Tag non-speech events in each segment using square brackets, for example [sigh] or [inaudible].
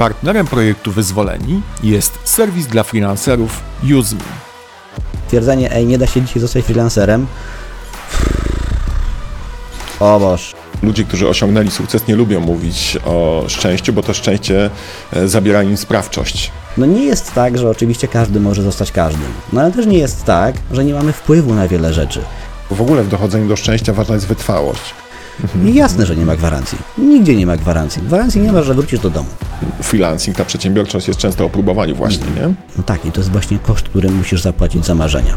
Partnerem projektu Wyzwoleni jest serwis dla freelancerów UseMe. Twierdzenie, ej, nie da się dzisiaj zostać freelancerem. O Boż. Ludzie, którzy osiągnęli sukces, nie lubią mówić o szczęściu, bo to szczęście e, zabiera im sprawczość. No nie jest tak, że oczywiście każdy może zostać każdym. No ale też nie jest tak, że nie mamy wpływu na wiele rzeczy. W ogóle w dochodzeniu do szczęścia ważna jest wytrwałość. I jasne, że nie ma gwarancji. Nigdzie nie ma gwarancji. Gwarancji nie ma, że wrócisz do domu. Freelancing, ta przedsiębiorczość jest często o próbowaniu właśnie, nie? No tak, i to jest właśnie koszt, który musisz zapłacić za marzenia.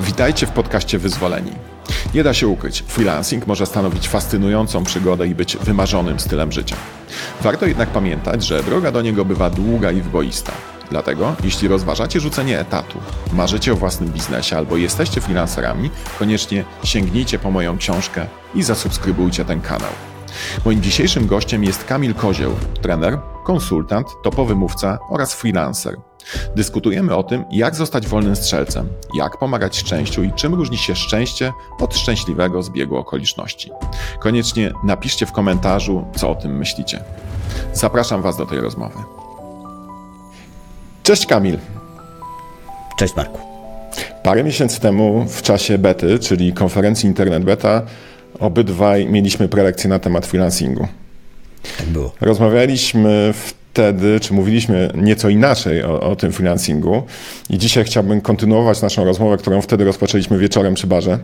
Witajcie w podcaście Wyzwoleni. Nie da się ukryć, freelancing może stanowić fascynującą przygodę i być wymarzonym stylem życia. Warto jednak pamiętać, że droga do niego bywa długa i wyboista. Dlatego, jeśli rozważacie rzucenie etatu, marzycie o własnym biznesie albo jesteście freelancerami, koniecznie sięgnijcie po moją książkę i zasubskrybujcie ten kanał. Moim dzisiejszym gościem jest Kamil Kozieł, trener, konsultant, topowy mówca oraz freelancer. Dyskutujemy o tym, jak zostać wolnym strzelcem, jak pomagać szczęściu i czym różni się szczęście od szczęśliwego zbiegu okoliczności. Koniecznie napiszcie w komentarzu, co o tym myślicie. Zapraszam Was do tej rozmowy. Cześć Kamil. Cześć Marku. Parę miesięcy temu w czasie bety, czyli konferencji Internet Beta, obydwaj mieliśmy prelekcję na temat freelancingu. Tak było. Rozmawialiśmy wtedy, czy mówiliśmy nieco inaczej o, o, tym freelancingu i dzisiaj chciałbym kontynuować naszą rozmowę, którą wtedy rozpoczęliśmy wieczorem przy barze,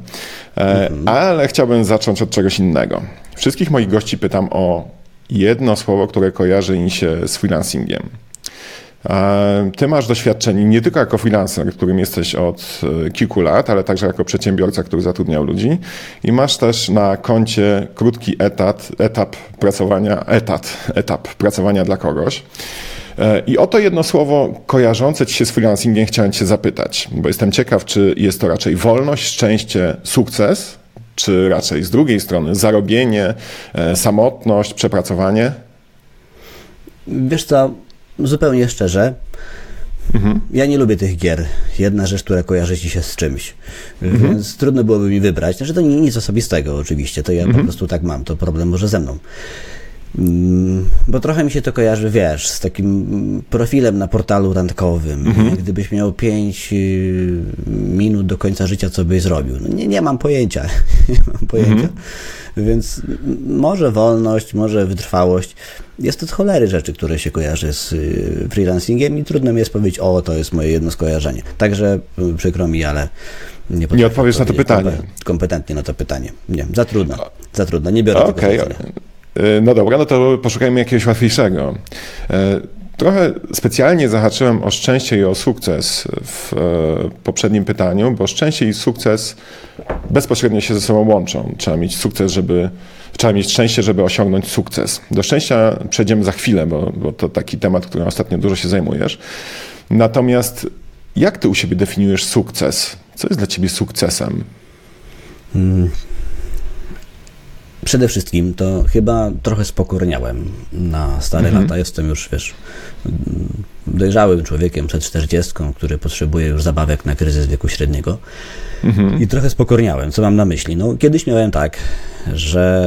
e, mhm. ale chciałbym zacząć od czegoś innego. Wszystkich moich gości pytam o jedno słowo, które kojarzy im się z freelancingiem. Ty masz doświadczenie nie tylko jako freelancer, którym jesteś od e, kilku lat, ale także jako przedsiębiorca, który zatrudniał ludzi i masz też na koncie krótki etat, etap pracowania, etat, etap pracowania dla kogoś. E, I o to jedno słowo kojarzące ci się z freelancingiem chciałem cię zapytać, bo jestem ciekaw, czy jest to raczej wolność, szczęście, sukces, czy raczej z drugiej strony zarobienie, e, samotność, przepracowanie? Wiesz co, zupełnie szczerze, mhm. ja nie lubię tych gier. Jedna rzecz, która kojarzy ci się z czymś. Mhm. Więc trudno byłoby mi wybrać. Znaczy to nic osobistego oczywiście, to ja mhm. po prostu tak mam, to problem może ze mną. Mm, bo trochę mi się to kojarzy, wiesz, z takim profilem na portalu randkowym. Mhm. Gdybyś miał 5 y, minut do końca życia, co byś zrobił? No nie, nie mam pojęcia. [laughs] nie mam pojęcia. Mhm. Więc może wolność, może wytrwałość. Jest to z cholery rzeczy, które się kojarzy z y, freelancingiem i trudno mi jest powiedzieć, o, to jest moje jedno skojarzenie. Także y, przykro mi, ale nie, nie odpowiesz na to pytanie. Kompetentnie na to pytanie. Nie, za trudno. Za trudno, nie biorę Okej. Okay. No dobra, no to poszukajmy jakiegoś łatwiejszego. Trochę specjalnie zahaczyłem o szczęście i o sukces w e, poprzednim pytaniu, bo szczęście i sukces bezpośrednio się ze sobą łączą. Trzeba mieć sukces, żeby trzeba mieć szczęście, żeby osiągnąć sukces. Do szczęścia przejdziemy za chwilę, bo, bo to taki temat, którym ostatnio dużo się zajmujesz. Natomiast jak ty u siebie definiujesz sukces? Co jest dla ciebie sukcesem? Hmm. Przede wszystkim to chyba trochę spokorniałem na stare mhm. lata. Jestem już, wiesz, dojrzałym człowiekiem przed 40, który potrzebuje już zabawek na kryzys wieku średniego. Mhm. I trochę spokorniałem. Co mam na myśli? No, kiedyś miałem tak, że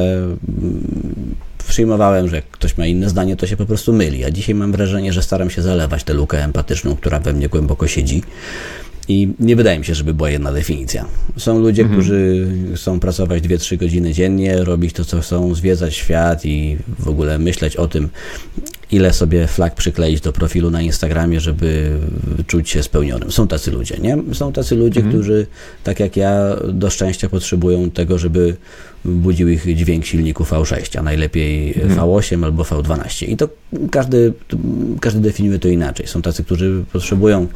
przyjmowałem, że jak ktoś ma inne zdanie, to się po prostu myli. A dzisiaj mam wrażenie, że staram się zalewać tę lukę empatyczną, która we mnie głęboko siedzi. I nie wydaje mi się, żeby była jedna definicja. Są ludzie, mhm. którzy chcą pracować 2-3 godziny dziennie, robić to, co chcą, zwiedzać świat i w ogóle myśleć o tym, ile sobie flag przykleić do profilu na Instagramie, żeby czuć się spełnionym. Są tacy ludzie, nie? Są tacy ludzie, mhm. którzy, tak jak ja, do szczęścia potrzebują tego, żeby budził ich dźwięk silniku V6, a najlepiej mhm. V8 albo V12. I to każdy, każdy definiuje to inaczej. Są tacy, którzy potrzebują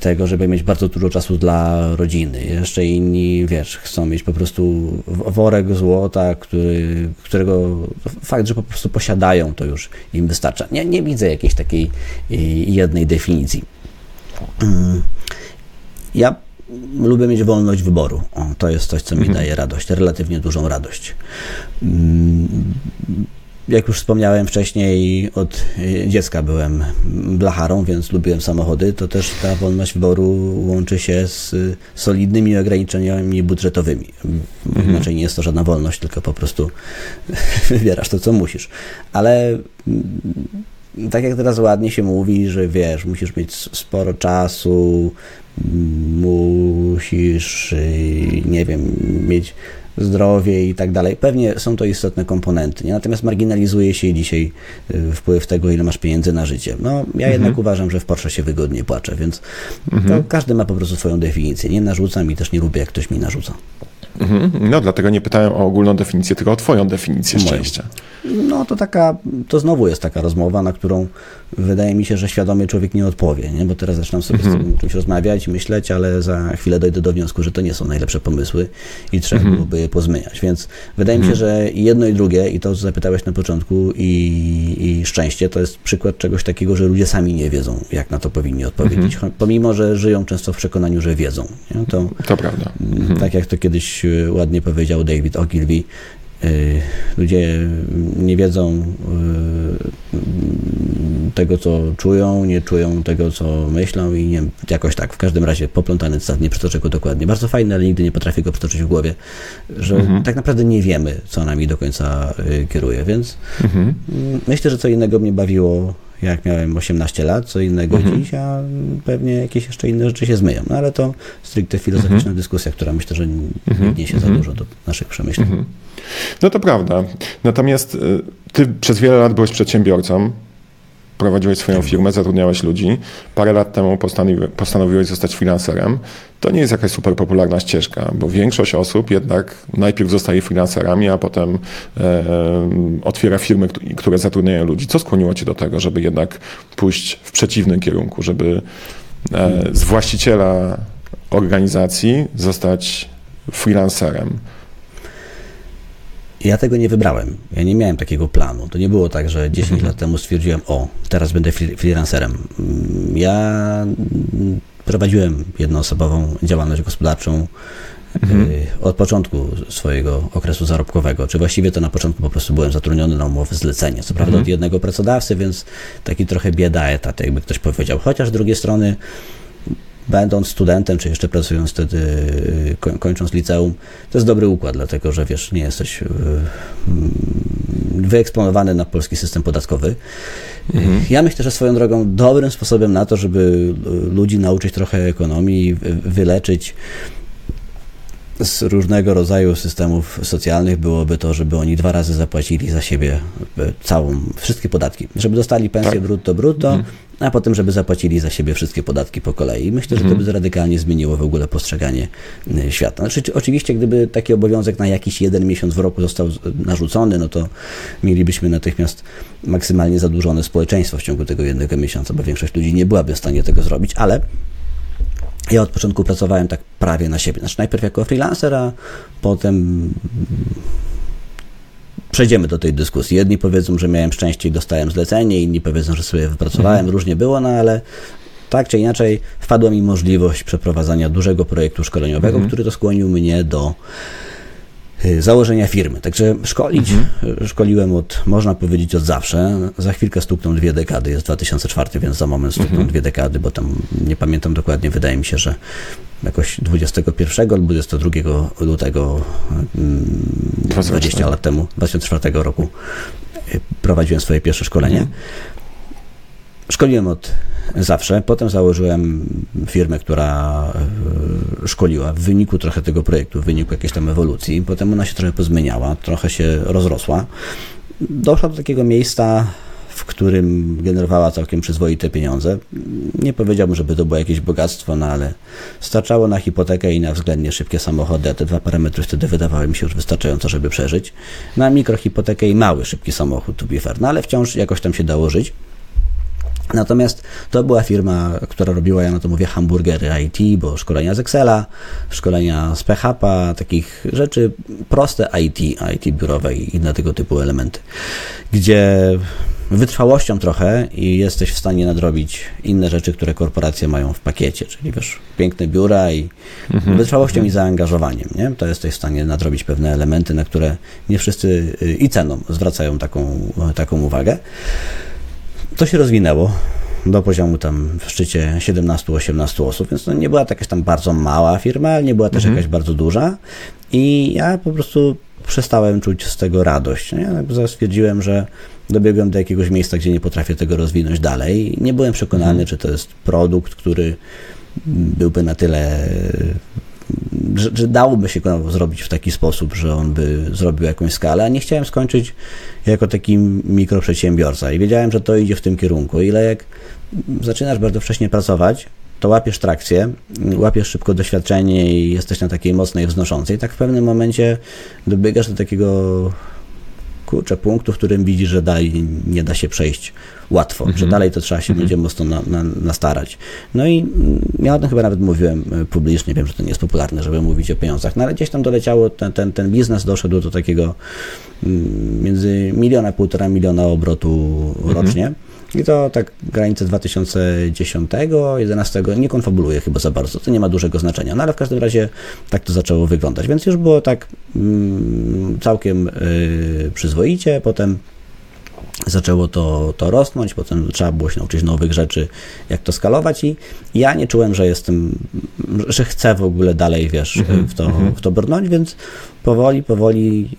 tego, żeby mieć bardzo dużo czasu dla rodziny. Jeszcze inni, wiesz, chcą mieć po prostu worek złota, który, którego fakt, że po prostu posiadają, to już im wystarcza. Nie, nie widzę jakiejś takiej y, jednej definicji. Mm. Ja lubię mieć wolność wyboru. O, to jest coś, co mi mhm. daje radość, relatywnie dużą radość. Mm, jak już wspomniałem wcześniej, od y, dziecka byłem blacharą, więc lubiłem samochody. To też ta wolność wyboru łączy się z y, solidnymi ograniczeniami budżetowymi. Mhm. Inaczej nie jest to żadna wolność, tylko po prostu [laughs] wybierasz to, co musisz. Ale mm, tak jak teraz ładnie się mówi, że wiesz, musisz mieć sporo czasu, musisz, y, nie wiem, mieć zdrowie i tak dalej. Pewnie są to istotne komponenty, nie? natomiast marginalizuje się dzisiaj y, wpływ tego, ile masz pieniędzy na życie. No, ja mhm. jednak uważam, że w Porsche się wygodnie płacze, więc mhm. każdy ma po prostu swoją definicję. Nie narzucam i też nie lubię, jak ktoś mi narzuca. Mhm. No, dlatego nie pytałem o ogólną definicję, tylko o Twoją definicję Moją. szczęścia. No, to taka, to znowu jest taka rozmowa, na którą wydaje mi się, że świadomie człowiek nie odpowie, nie? bo teraz zaczynam sobie mhm. z tym czymś rozmawiać, myśleć, ale za chwilę dojdę do wniosku, że to nie są najlepsze pomysły i trzeba mhm. byłoby je pozmieniać. Więc wydaje mi się, mhm. że jedno i drugie, i to co zapytałeś na początku, i, i szczęście to jest przykład czegoś takiego, że ludzie sami nie wiedzą, jak na to powinni odpowiedzieć, mhm. pomimo, że żyją często w przekonaniu, że wiedzą. Nie? To, to prawda. Mhm. Tak jak to kiedyś e, ładnie powiedział David Ogilvy, ludzie nie wiedzą y, tego, co czują, nie czują tego, co myślą i nie, jakoś tak, w każdym razie poplątany cytat, nie przytoczę go dokładnie. Bardzo fajny, ale nigdy nie potrafię go przytoczyć w głowie, że mhm. tak naprawdę nie wiemy, co nami do końca y, kieruje, więc mhm. myślę, że co innego mnie bawiło jak miałem 18 lat, co innego mhm. dziś, a pewnie jakieś jeszcze inne rzeczy się zmyją. No ale to stricte filozoficzna mhm. dyskusja, która myślę, że nie mhm. wniesie za mhm. dużo do naszych przemyśleń. Mhm. No to prawda. Natomiast y, ty przez wiele lat byłeś przedsiębiorcą, prowadziłeś swoją tak. firmę, zatrudniałeś ludzi. Parę lat temu postanowi, postanowiłeś zostać freelancerem. To nie jest jakaś super popularna ścieżka, bo większość osób jednak najpierw zostaje freelancerami, a potem e, e, otwiera firmy, które zatrudniają ludzi. Co skłoniło cię do tego, żeby jednak pójść w przeciwnym kierunku, żeby e, z właściciela organizacji zostać freelancerem? Ja tego nie wybrałem. Ja nie miałem takiego planu. To nie było tak, że 10 mhm. lat temu stwierdziłem, o, teraz będę freelancerem. Ja prowadziłem jednoosobową działalność gospodarczą mhm. Y, od początku swojego okresu zarobkowego, czy właściwie to na początku po prostu byłem zatrudniony na umowę zlecenie. Co prawda mhm. od jednego pracodawcy, więc taki trochę bieda etat, jakby ktoś powiedział. Chociaż z drugiej strony będąc studentem, czy jeszcze pracując wtedy, y, kończąc liceum, to jest dobry układ, dlatego że wiesz, nie jesteś y, mm, wyeksponowany na polski system podatkowy. Mhm. Ja myślę, że swoją drogą dobrym sposobem na to, żeby y, ludzi nauczyć trochę ekonomii, wyleczyć z różnego rodzaju systemów socjalnych byłoby to, żeby oni dwa razy zapłacili za siebie całą, wszystkie podatki. Żeby dostali pensję tak. brutto brutto, mhm a potem, żeby zapłacili za siebie wszystkie podatki po kolei. Myślę, że to mhm. by radykalnie zmieniło w ogóle postrzeganie y, świata. Znaczy, oczywiście, gdyby taki obowiązek na jakiś jeden miesiąc w roku został narzucony, no to mielibyśmy natychmiast maksymalnie zadłużone społeczeństwo w ciągu tego jednego miesiąca, bo większość ludzi nie byłaby w stanie tego zrobić, ale ja od początku pracowałem tak prawie na siebie. Znaczy najpierw jako freelancer, a potem przejdziemy do tej dyskusji. Jedni powiedzą, że miałem szczęście i dostałem zlecenie, inni powiedzą, że sobie wypracowałem, mhm. różnie było, no ale tak czy inaczej wpadła mi możliwość przeprowadzania dużego projektu szkoleniowego, mhm. który to skłonił mnie do y, założenia firmy. Także szkolić, mhm. szkoliłem od, można powiedzieć, od zawsze. Za chwilkę stukną dwie dekady, jest 2004, więc za moment stukną mhm. dwie dekady, bo tam nie pamiętam dokładnie, wydaje mi się, że jakoś 21 lub 22 lutego 20 mm, lat temu, 2004 roku y, prowadziłem swoje pierwsze szkolenie. Mhm. Szkoliłem od zawsze, potem założyłem firmę, która y, szkoliła w wyniku trochę tego projektu, w wyniku jakiejś tam ewolucji, potem ona się trochę pozmieniała, trochę się rozrosła. Doszła do takiego miejsca, w którym generowała całkiem przyzwoite pieniądze. Nie powiedziałbym, żeby to było jakieś bogactwo, no ale starczało na hipotekę i na względnie szybkie samochody, a te dwa parametry wtedy wydawały mi się już wystarczająco, żeby przeżyć. Na mikrohipotekę i mały, szybki samochód, to be fair. No ale wciąż jakoś tam się dało żyć. Natomiast to była firma, która robiła, ja na to mówię, hamburgery IT, bo szkolenia z Excela, szkolenia z PHP, takich rzeczy proste IT, IT biurowe i inne tego typu elementy, gdzie wytrwałością trochę i jesteś w stanie nadrobić inne rzeczy, które korporacje mają w pakiecie, czyli wiesz, piękne biura i wytrwałością i zaangażowaniem, nie? To jesteś w stanie nadrobić pewne elementy, na które nie wszyscy y, i ceną zwracają taką, taką uwagę. To się rozwinęło do poziomu tam w szczycie 17-18 osób, więc to nie była to jakaś tam bardzo mała firma, nie była też jakaś bardzo duża i ja po prostu przestałem czuć z tego radość. Nie? Stwierdziłem, że dobiegłem do jakiegoś miejsca, gdzie nie potrafię tego rozwinąć dalej. Nie byłem przekonany, czy to jest produkt, który byłby na tyle, że, że dałoby się go zrobić w taki sposób, że on by zrobił jakąś skalę, a nie chciałem skończyć jako taki mikroprzedsiębiorca i wiedziałem, że to idzie w tym kierunku. Ile jak zaczynasz bardzo wcześnie pracować, to łapiesz trakcję, łapiesz szybko doświadczenie i jesteś na takiej mocnej wznoszącej. Tak w pewnym momencie dobiegasz do takiego kurczę, punktu, w którym widzisz, że dalej nie da się przejść łatwo, że dalej to trzeba się będzie mocno na, na, nastarać. No i ja o tym chyba nawet mówiłem e, publicznie, wiem, że to nie jest popularne, żeby mówić o pieniądzach, no ale gdzieś tam doleciało, ten, ten, ten biznes doszedł do takiego mm, między miliona, półtora miliona obrotu rocznie. I to tak granice 2010, 2011 nie konfabuluję chyba za bardzo, to nie ma dużego znaczenia, no ale w każdym razie tak to zaczęło wyglądać, więc już było tak mm, całkiem y, przyzwoicie, potem zaczęło to, to rosnąć, potem trzeba było się nauczyć nowych rzeczy, jak to skalować i ja nie czułem, że jestem, że chcę w ogóle dalej, wiesz, w, to, w to brnąć, więc powoli, powoli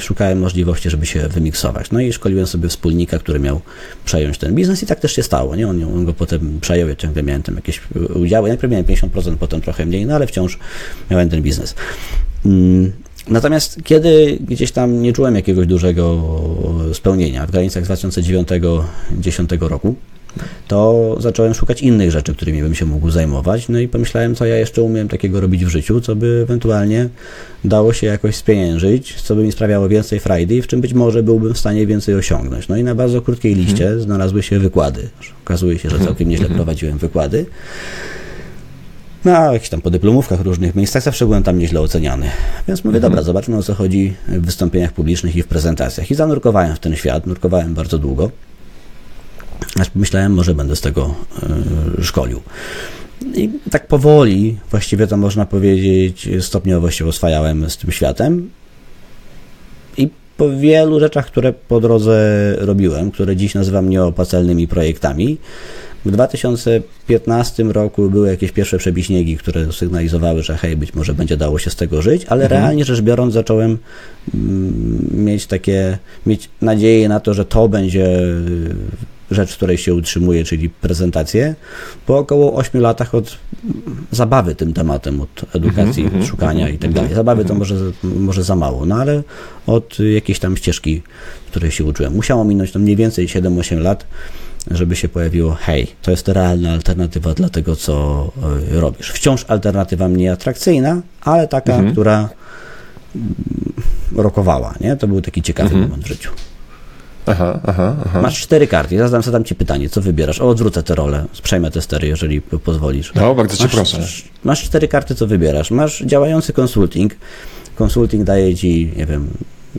szukałem możliwości, żeby się wymiksować. No i szkoliłem sobie wspólnika, który miał przejąć ten biznes i tak też się stało, nie? On, on go potem przejął, ja ciągle miałem tam jakieś udziały, najpierw miałem 50%, potem trochę mniej, no ale wciąż miałem ten biznes. Natomiast kiedy gdzieś tam nie czułem jakiegoś dużego spełnienia w granicach 2009-2010 roku, to zacząłem szukać innych rzeczy, którymi bym się mógł zajmować. No i pomyślałem, co ja jeszcze umiem takiego robić w życiu, co by ewentualnie dało się jakoś spieniężyć, co by mi sprawiało więcej frajdy i w czym być może byłbym w stanie więcej osiągnąć. No i na bardzo krótkiej liście hmm. znalazły się wykłady. Okazuje się, że całkiem nieźle prowadziłem wykłady. Na jakichś tam podyplomówkach, różnych miejscach zawsze byłem tam nieźle oceniany. Więc mówię, mhm. dobra, zobaczmy o co chodzi w wystąpieniach publicznych i w prezentacjach. I zanurkowałem w ten świat, nurkowałem bardzo długo. Aż pomyślałem, może będę z tego yy, szkolił. I tak powoli, właściwie to można powiedzieć, stopniowo się oswajałem z tym światem. I po wielu rzeczach, które po drodze robiłem, które dziś nazywam nieopłacalnymi projektami, w 2015 roku były jakieś pierwsze przebiśniegi, które sygnalizowały, że hej, być może będzie dało się z tego żyć, ale mhm. realnie rzecz biorąc zacząłem mm, mieć takie, mieć nadzieję na to, że to będzie rzecz, w której się utrzymuje, czyli prezentacje, po około 8 latach od zabawy tym tematem, od edukacji, mm -hmm, szukania mm -hmm, i tak dalej. Zabawy to może, może za mało, no ale od jakiejś tam ścieżki, której się uczyłem. Musiało minąć to mniej więcej 7-8 lat, żeby się pojawiło, hej, to jest realna alternatywa dla tego, co e, robisz. Wciąż alternatywa mniej atrakcyjna, ale taka, mhm. która mm, rokowała, nie? To był taki ciekawy mhm. moment w życiu. Aha, aha, aha. Masz cztery karty. Ja zadam ci pytanie, co wybierasz? O, odwrócę tę rolę, przejmę te stery, jeżeli pozwolisz. No, bardzo cię proszę. Masz cztery karty, co wybierasz? Masz działający konsulting. Konsulting daje ci, nie wiem,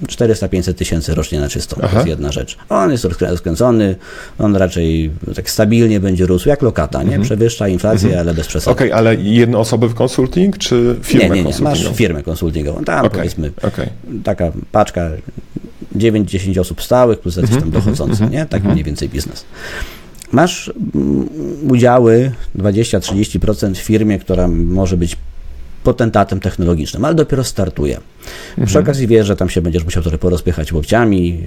400-500 tysięcy rocznie na czysto. Aha. To jest jedna rzecz. On jest rozkręcony, on raczej tak stabilnie będzie rósł, jak lokata, nie? Mhm. Przewyższa inflację, mhm. ale bez przesady. Okej, okay, ale jednoosobowy konsulting, czy firmę nie, nie, nie. Masz firmę konsultingową. Tam okay. powiedzmy okay. taka paczka 9-10 osób stałych plus jakiś tam mhm. dochodzący, mhm. nie? Tak mniej więcej biznes. Masz mm, udziały 20-30% w firmie, która może być potentatem technologicznym, ale dopiero startuje. Mhm. Przy okazji wiesz, że tam się będziesz musiał trochę porozpychać łokciami,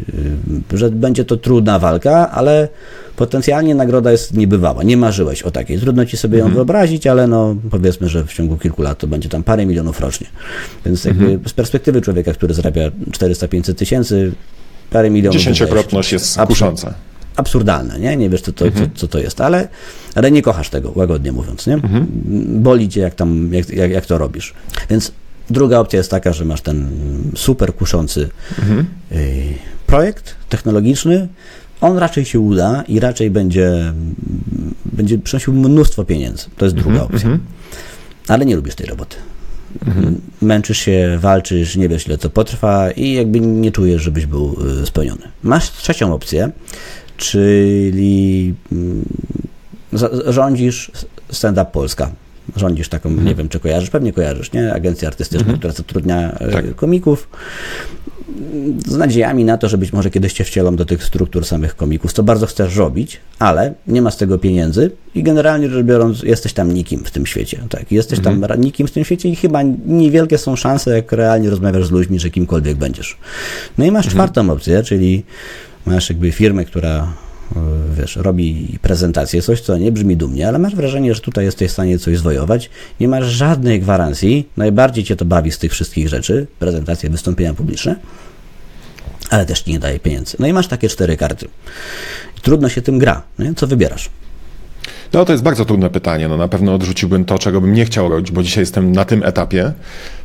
y, że będzie to trudna walka, ale potencjalnie nagroda jest niebywała. Nie marzyłeś o takiej. Trudno ci sobie mhm. ją wyobrazić, ale no powiedzmy, że w ciągu kilku lat to będzie tam parę milionów rocznie. Więc jakby z perspektywy człowieka, który zarabia 400-500 tysięcy, parę milionów. Dziesięciokrotność jest kusząca absurdalne, nie? Nie wiesz, co to, mhm. co, co, to jest, ale, ale nie kochasz tego, łagodnie mówiąc, nie? Mhm. Boli cię, jak, tam, jak, jak, jak to robisz. Więc druga opcja jest taka, że masz ten super kuszący mhm. y, projekt technologiczny, on raczej się uda i raczej będzie, będzie przynosił mnóstwo pieniędzy. To jest druga mhm, opcja. Mhm. Ale nie lubisz tej roboty. Mhm. Męczysz się, walczysz, nie wiesz ile to potrwa i jakby nie czujesz, żebyś był y, spełniony. Masz trzecią opcję, czyli mm, rządzisz Stand Up Polska. Rządzisz taką, mhm. nie wiem, czy kojarzysz, pewnie kojarzysz, nie? Agencja artystyczna, mhm. która zatrudnia e, tak. komików z nadziejami na to, że być może kiedyś cię wcielą do tych struktur samych komików, co bardzo chcesz robić, ale nie ma z tego pieniędzy i generalnie rzecz biorąc jesteś tam nikim w tym świecie. Tak, jesteś mhm. tam nikim w tym świecie i chyba niewielkie są szanse, jak realnie rozmawiasz z ludźmi, że kimkolwiek będziesz. No i masz mhm. czwartą opcję, czyli masz jakby firmę, która e, wiesz, robi prezentację, coś, co nie brzmi dumnie, ale masz wrażenie, że tutaj jesteś w stanie coś zwojować, nie masz żadnej gwarancji, najbardziej cię to bawi z tych wszystkich rzeczy, prezentacje, wystąpienia publiczne, ale też nie daje pieniędzy. No i masz takie cztery karty. Trudno się tym gra. Nie? Co wybierasz? No to jest bardzo trudne pytanie. No na pewno odrzuciłbym to, czego bym nie chciał robić, bo dzisiaj jestem na tym etapie,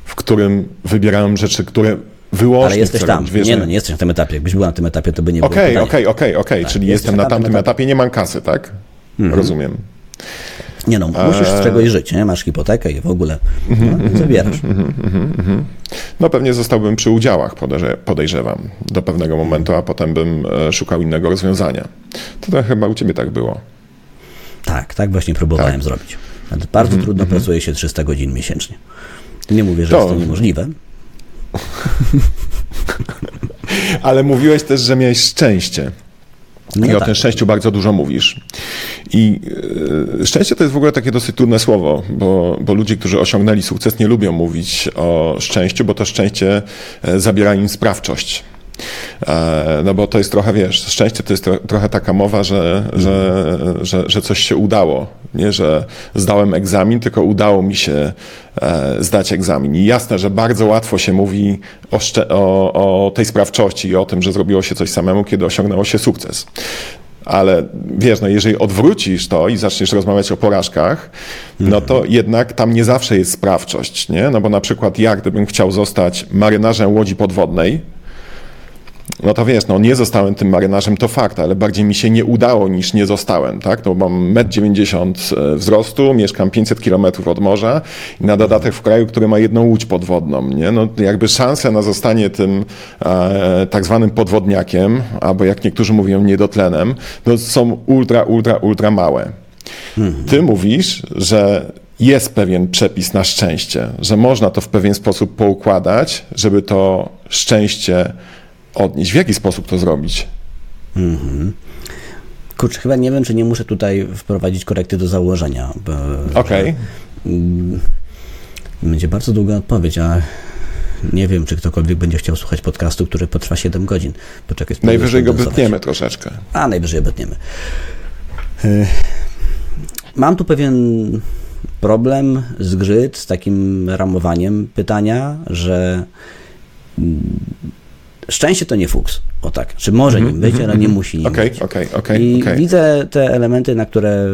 w którym wybierałem rzeczy, które wyłącznie Ale jesteś tam. Robić, nie, no nie jesteś na tym etapie. Jakbyś był na tym etapie, to by nie okay, było Okej, okej, okej, czyli jestem na tamtym etapie. etapie, nie mam kasy, tak? Mhm. Rozumiem. Nie no, musisz z czegoś żyć, nie? Masz hipotekę i w ogóle no, zabierasz. No pewnie zostałbym przy udziałach, podejrzewam, do pewnego momentu, a potem bym e, szukał innego rozwiązania. To, to chyba u ciebie tak było. Tak, tak właśnie próbowałem tak. zrobić. Bardzo trudno pracuje się 300 godzin miesięcznie. Nie mówię, że to... jest to niemożliwe. [laughs] Ale mówiłeś też, że miałeś szczęście. No I tak. o tym szczęściu bardzo dużo mówisz. I e, szczęście to jest w ogóle takie dosyć trudne słowo, bo, bo ludzie, którzy osiągnęli sukces, nie lubią mówić o szczęściu, bo to szczęście e, zabiera im sprawczość. E, no bo to jest trochę, wiesz, szczęście to jest tro, trochę taka mowa, że, że, że, że coś się udało. Nie, że zdałem egzamin, tylko udało mi się e, zdać egzamin. I jasne, że bardzo łatwo się mówi o, o, o tej sprawczości i o tym, że zrobiło się coś samemu, kiedy osiągnęło się sukces. Ale wiesz, no jeżeli odwrócisz to i zaczniesz rozmawiać o porażkach, no to jednak tam nie zawsze jest sprawczość, nie? No bo na przykład ja, gdybym chciał zostać marynarzem łodzi podwodnej, no to wiesz, no nie zostałem tym marynarzem, to fakt, ale bardziej mi się nie udało niż nie zostałem, tak? No mam 1,90 m e, wzrostu, mieszkam 500 km od morza i na dodatek w kraju, który ma jedną łódź podwodną, nie? No jakby szanse na zostanie tym e, tak zwanym podwodniakiem, albo jak niektórzy mówią niedotlenem, no są ultra, ultra, ultra małe. Ty mówisz, że jest pewien przepis na szczęście, że można to w pewien sposób poukładać, żeby to szczęście odnieść? W jaki sposób to zrobić? Mhm. Kurczę, chyba nie wiem, czy nie muszę tutaj wprowadzić korekty do założenia. Okej. Okay. Mm, będzie bardzo długa odpowiedź, a nie wiem, czy ktokolwiek będzie chciał słuchać podcastu, który potrwa 7 godzin. Poczekaj, najwyżej go bytniemy troszeczkę. A, najwyżej bytniemy. Y, mam tu pewien problem, zgrzyt z takim ramowaniem pytania, że mm, szczęście to nie fuks. O tak. Czy może mm -hmm, nim być, ale nie musi nim okay, być. Okay, okay, I widzę te elementy, na które,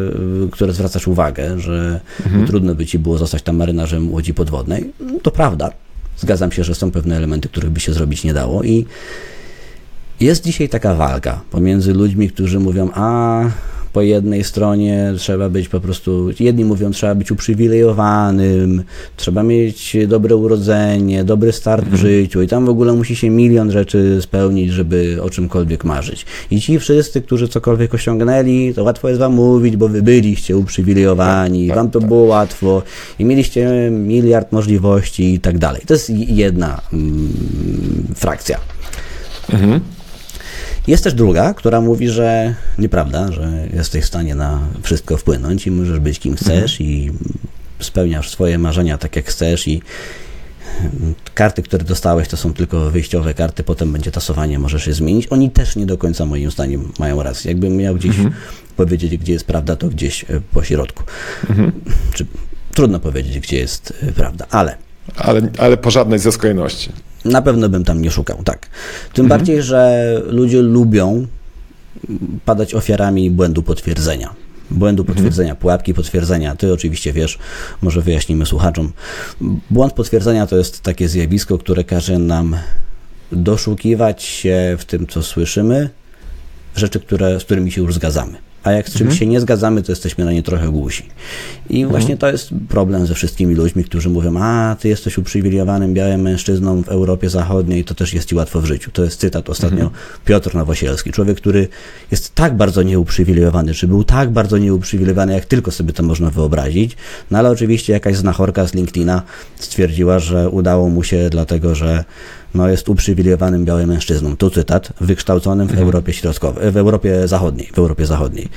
które zwracasz uwagę, że mm -hmm. trudno by ci było zostać tam marynarzem łodzi podwodnej. To prawda. Zgadzam się, że są pewne elementy, których by się zrobić nie dało i jest dzisiaj taka walka pomiędzy ludźmi, którzy mówią, a po jednej stronie trzeba być po prostu, jedni mówią, trzeba być uprzywilejowanym, trzeba mieć dobre urodzenie, dobry start w mhm. życiu i tam w ogóle musi się milion rzeczy spełnić, żeby o czymkolwiek marzyć. I ci wszyscy, którzy cokolwiek osiągnęli, to łatwo jest wam mówić, bo wy byliście uprzywilejowani, tak, wam to tak. było łatwo i mieliście miliard możliwości i tak dalej. To jest jedna mm, frakcja. Mhm. Jest też druga, która mówi, że nieprawda, że jesteś w stanie na wszystko wpłynąć i możesz być kim chcesz mhm. i spełniasz swoje marzenia tak jak chcesz i karty, które dostałeś, to są tylko wyjściowe karty, potem będzie tasowanie, możesz je zmienić. Oni też nie do końca moim zdaniem mają rację. Jakbym miał gdzieś mhm. powiedzieć, gdzie jest prawda, to gdzieś e, po środku. Mhm. Czy, trudno powiedzieć, gdzie jest e, prawda, ale... Ale, ale po żadnej ze skrajności. Na pewno bym tam nie szukał, tak. Tym mhm. bardziej, że ludzie lubią padać ofiarami błędu potwierdzenia. Błędu mhm. potwierdzenia, pułapki potwierdzenia. Ty oczywiście wiesz, może wyjaśnimy słuchaczom. Błąd potwierdzenia to jest takie zjawisko, które każe nam doszukiwać się w tym, co słyszymy, rzeczy, które, z którymi się już zgadzamy. A jak z czymś się nie zgadzamy, to jesteśmy na nie trochę głusi. I właśnie to jest problem ze wszystkimi ludźmi, którzy mówią, a ty jesteś uprzywilejowanym białym mężczyzną w Europie Zachodniej, to też jest ci łatwo w życiu. To jest cytat ostatnio Piotr Nowosielski, człowiek, który jest tak bardzo nieuprzywilejowany, czy był tak bardzo nieuprzywilejowany, jak tylko sobie to można wyobrazić, no ale oczywiście jakaś znachorka z LinkedIna stwierdziła, że udało mu się dlatego, że no, jest uprzywilejowanym białym mężczyzną. Tu cytat, wykształconym w Europie Środkowej, w Europie Zachodniej, w Europie Zachodniej.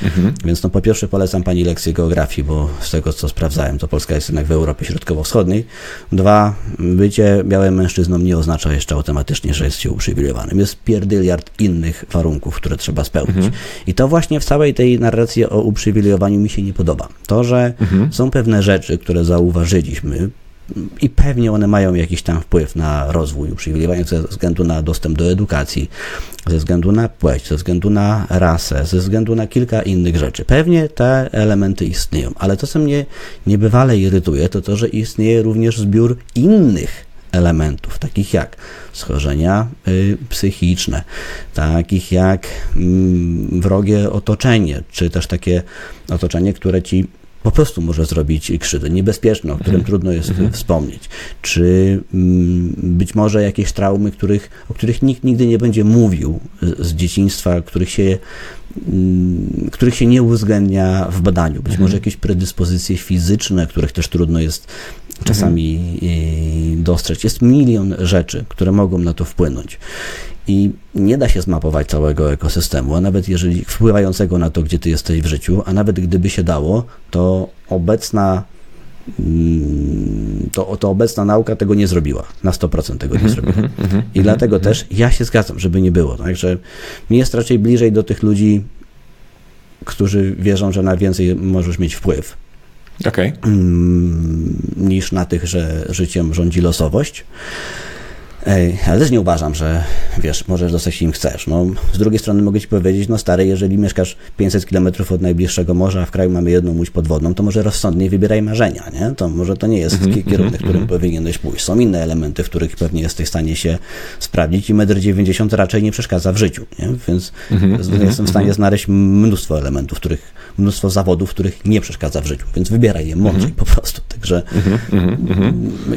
Więc no po pierwsze polecam pani lekcję geografii, bo z tego co sprawdzałem, to Polska jest jednak w Europie Środkowo-Wschodniej. Dwa, bycie białym mężczyzną nie oznacza jeszcze automatycznie, że jest się uprzywilejowanym. Jest pierdyliard innych warunków, które trzeba spełnić. I to właśnie w całej tej narracji o uprzywilejowaniu mi się nie podoba. To, że są pewne rzeczy, które zauważyliśmy, i pewnie one mają jakiś tam wpływ na rozwój uprzywilejowania ze względu na dostęp do edukacji, ze względu na płeć, ze względu na rasę, ze względu na kilka innych rzeczy. Pewnie te elementy istnieją, ale to, co mnie niebywale irytuje, to to, że istnieje również zbiór innych elementów, takich jak schorzenia y, psychiczne, takich jak mm, wrogie otoczenie, czy też takie otoczenie, które ci po prostu może zrobić krzywdę, niebezpieczne, o którym trudno jest wspomnieć, czy mm, być może jakieś traumy, których, o których nikt nigdy nie będzie mówił z, dzieciństwa, których się, mm, których się nie uwzględnia w badaniu, być może jakieś predyspozycje fizyczne, których też trudno jest czasami y, dostrzec. Jest milion rzeczy, które mogą na to wpłynąć. I nie da się zmapować całego ekosystemu, a nawet jeżeli wpływającego na to, gdzie ty jesteś w życiu, a nawet gdyby się dało, to obecna mm, to, to obecna nauka tego nie zrobiła. Na 100% tego nie zrobiła. I dlatego też ja się zgadzam, żeby nie było. Także mi jest raczej bliżej do tych ludzi, którzy wierzą, że na więcej możesz mieć wpływ, Okej. mm, niż na tych, że życiem rządzi losowość. Ale też nie uważam, że wiesz, możesz dostać im chcesz. No, z drugiej strony mogę ci powiedzieć, no stary, jeżeli mieszkasz 500 km od najbliższego morza, a w kraju mamy jedną łódź podwodną, to może rozsądnie wybieraj marzenia, nie? To może to nie jest ki- kierunek, którym powinieneś pójść. Są inne elementy, w których pewnie jesteś w stanie się sprawdzić i 1,90 m raczej nie przeszkadza w życiu, nie? Więc z- jestem w stanie znaleźć mnóstwo elementów, których, mnóstwo zawodów, których nie przeszkadza w życiu, więc wybieraj je mądrzej po prostu. Także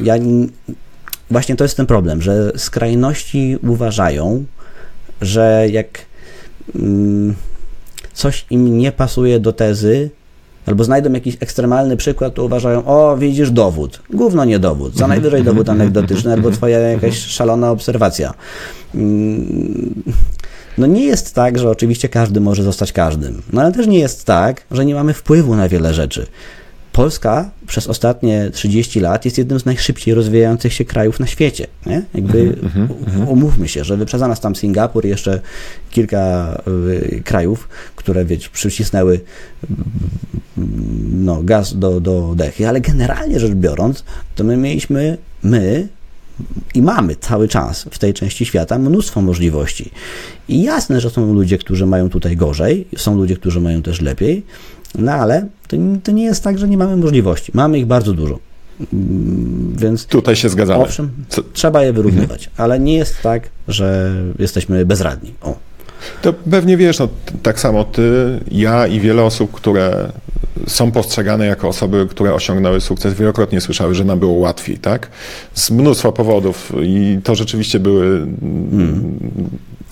ja właśnie to jest ten problem, że skrajności uważają, że jak mm, coś im nie pasuje do tezy, albo znajdą jakiś ekstremalny przykład, to uważają, o widzisz dowód. Gówno nie dowód, co najwyżej dowód anegdotyczny, albo twoja jakaś szalona obserwacja. Mm, No nie jest tak, że oczywiście każdy może zostać każdym, no ale też nie jest tak, że nie mamy wpływu na wiele rzeczy. Polska przez ostatnie 30 lat jest jednym z najszybciej rozwijających się krajów na świecie. Nie? Jakby umówmy się, że wyprzedza nas tam Singapur i jeszcze kilka y, krajów, które wiecie, przycisnęły no, gaz do, do dechy, ale generalnie rzecz biorąc, to my mieliśmy, my i mamy cały czas w tej części świata mnóstwo możliwości. I jasne, że są ludzie, którzy mają tutaj gorzej, są ludzie, którzy mają też lepiej, no ale to, to nie jest tak, że nie mamy możliwości. Mamy ich bardzo dużo. Mm, Więc Tutaj się zgadzamy. owszem, Co- trzeba je wyrównywać, ale nie jest tak, że jesteśmy bezradni. O. To pewnie wiesz, no, tak samo ty, ja i wiele osób, które są postrzegane jako osoby, które osiągnęły sukces, wielokrotnie słyszały, że nam było łatwiej, tak? Z mnóstwa powodów i to rzeczywiście były mm,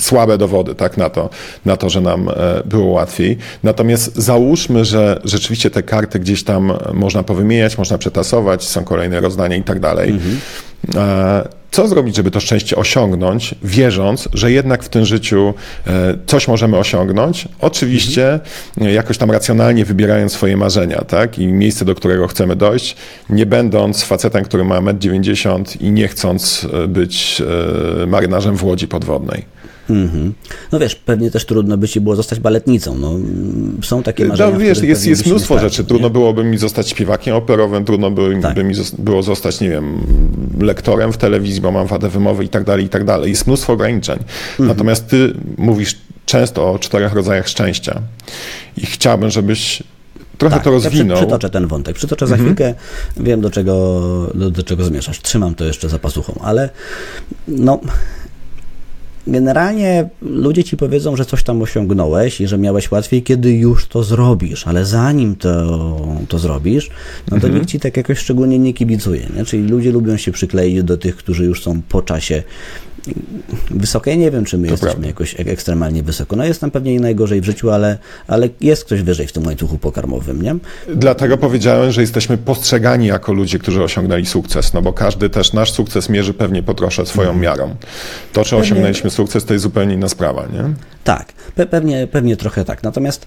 słabe dowody, tak, na to, na to, że nam e, było łatwiej. Natomiast załóżmy, że rzeczywiście te karty gdzieś tam można powymieniać, można przetasować, są kolejne rozdania i tak dalej. E, Co zrobić, żeby to szczęście osiągnąć, wierząc, że jednak w tym życiu e, coś możemy osiągnąć? Oczywiście e, jakoś tam racjonalnie wybierając swoje marzenia, tak? I miejsce, do którego chcemy dojść, nie będąc facetem, który ma 1,90 m i nie chcąc być marynarzem w łodzi podwodnej. Mhm. No wiesz, pewnie też trudno by ci było zostać baletnicą. No, mm, są takie marzenia. No, wiesz, jest, jest mnóstwo rzeczy. nie? Trudno byłoby mi zostać śpiewakiem operowym, trudno by, Tak. by mi było zostać, nie wiem, lektorem w telewizji, bo mam wadę wymowy i tak dalej, i tak dalej. Jest mnóstwo ograniczeń. Mhm. Natomiast ty mówisz często o czterech rodzajach szczęścia i chciałbym, żebyś trochę Tak, to ja przy, rozwinął. przytoczę ten wątek. Przytoczę za chwilkę. Wiem, do czego, do, do czego zmierzasz. Trzymam to jeszcze za pasuchą, ale no, generalnie ludzie ci powiedzą, że coś tam osiągnąłeś i że miałeś łatwiej, kiedy już to zrobisz, ale zanim to, to zrobisz, no to nikt ci tak jakoś szczególnie nie kibicuje. Nie? Czyli ludzie lubią się przykleić do tych, którzy już są po czasie wysokie. Nie wiem, czy my To jesteśmy prawda. jakoś ek- ekstremalnie wysoko. No jest tam pewnie najgorzej w życiu, ale, ale jest ktoś wyżej w tym łańcuchu pokarmowym, nie? Dlatego powiedziałem, że jesteśmy postrzegani jako ludzie, którzy osiągnęli sukces, no bo każdy też nasz sukces mierzy pewnie po trosze swoją miarą. To, czy osiągnęliśmy sukces, to jest zupełnie inna sprawa, nie? Tak, pe- pewnie, pewnie trochę tak. Natomiast,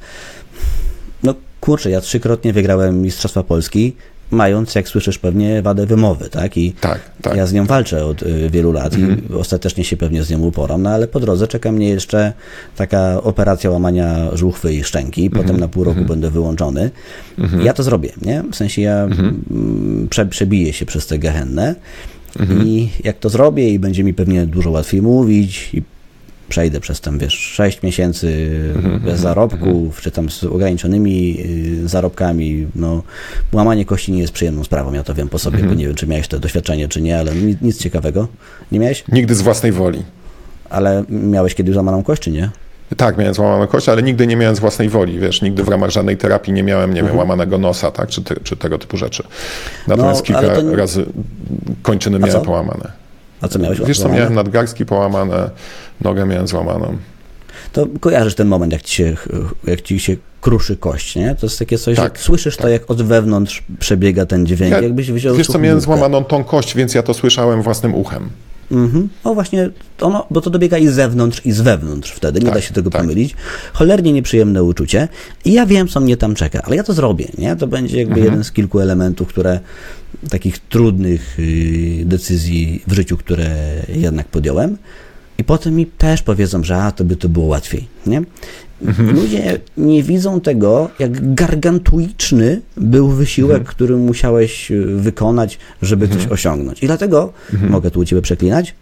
no kurczę, ja trzykrotnie wygrałem Mistrzostwa Polski, mając, jak słyszysz, pewnie wadę wymowy, tak? I Tak, tak. ja z nią walczę od y, wielu lat i ostatecznie się pewnie z nią uporam, no ale po drodze czeka mnie jeszcze taka operacja łamania żuchwy i szczęki, potem na pół roku będę wyłączony. Ja to zrobię, nie? W sensie ja mm, prze, przebiję się przez tę gehennę i jak to zrobię i będzie mi pewnie dużo łatwiej mówić i przejdę przez tam, wiesz, 6 miesięcy bez zarobków, czy tam z ograniczonymi y, zarobkami, no, łamanie kości nie jest przyjemną sprawą, ja to wiem po sobie, bo nie wiem, czy miałeś to doświadczenie, czy nie, ale nic, nic ciekawego. Nie miałeś? Nigdy z własnej woli. Ale miałeś kiedyś złamaną kość, czy nie? Tak, miałem złamaną kość, ale nigdy nie miałem z własnej woli, wiesz, nigdy w ramach żadnej terapii nie miałem, nie wiem, łamanego nosa, tak, czy, te, czy tego typu rzeczy. Natomiast No, kilka nie- razy kończyny miałem połamane. A co miałeś? Wiesz co, miałem nadgarstki połamane, nogę miałem złamaną. To kojarzysz ten moment, jak ci się, jak ci się kruszy kość, nie? To jest takie coś, Tak, że słyszysz to, jak od wewnątrz przebiega ten dźwięk, Ja- jakbyś wziął Wiesz co, miałem złamaną tą kość, więc ja to słyszałem własnym uchem. Mhm. O właśnie, ono, bo to dobiega i z zewnątrz, i z wewnątrz wtedy, nie Tak, da się tego tak. pomylić. Cholernie nieprzyjemne uczucie i ja wiem, co mnie tam czeka, ale ja to zrobię, nie? To będzie jakby Mhm. jeden z kilku elementów, które, takich trudnych y, decyzji w życiu, które jednak podjąłem i potem mi też powiedzą, że a, to by to było łatwiej, nie? Mhm. Ludzie nie widzą tego, jak gargantuiczny był wysiłek, Mhm. który musiałeś y, wykonać, żeby coś osiągnąć. I dlatego, Mhm. mogę tu u Ciebie przeklinać,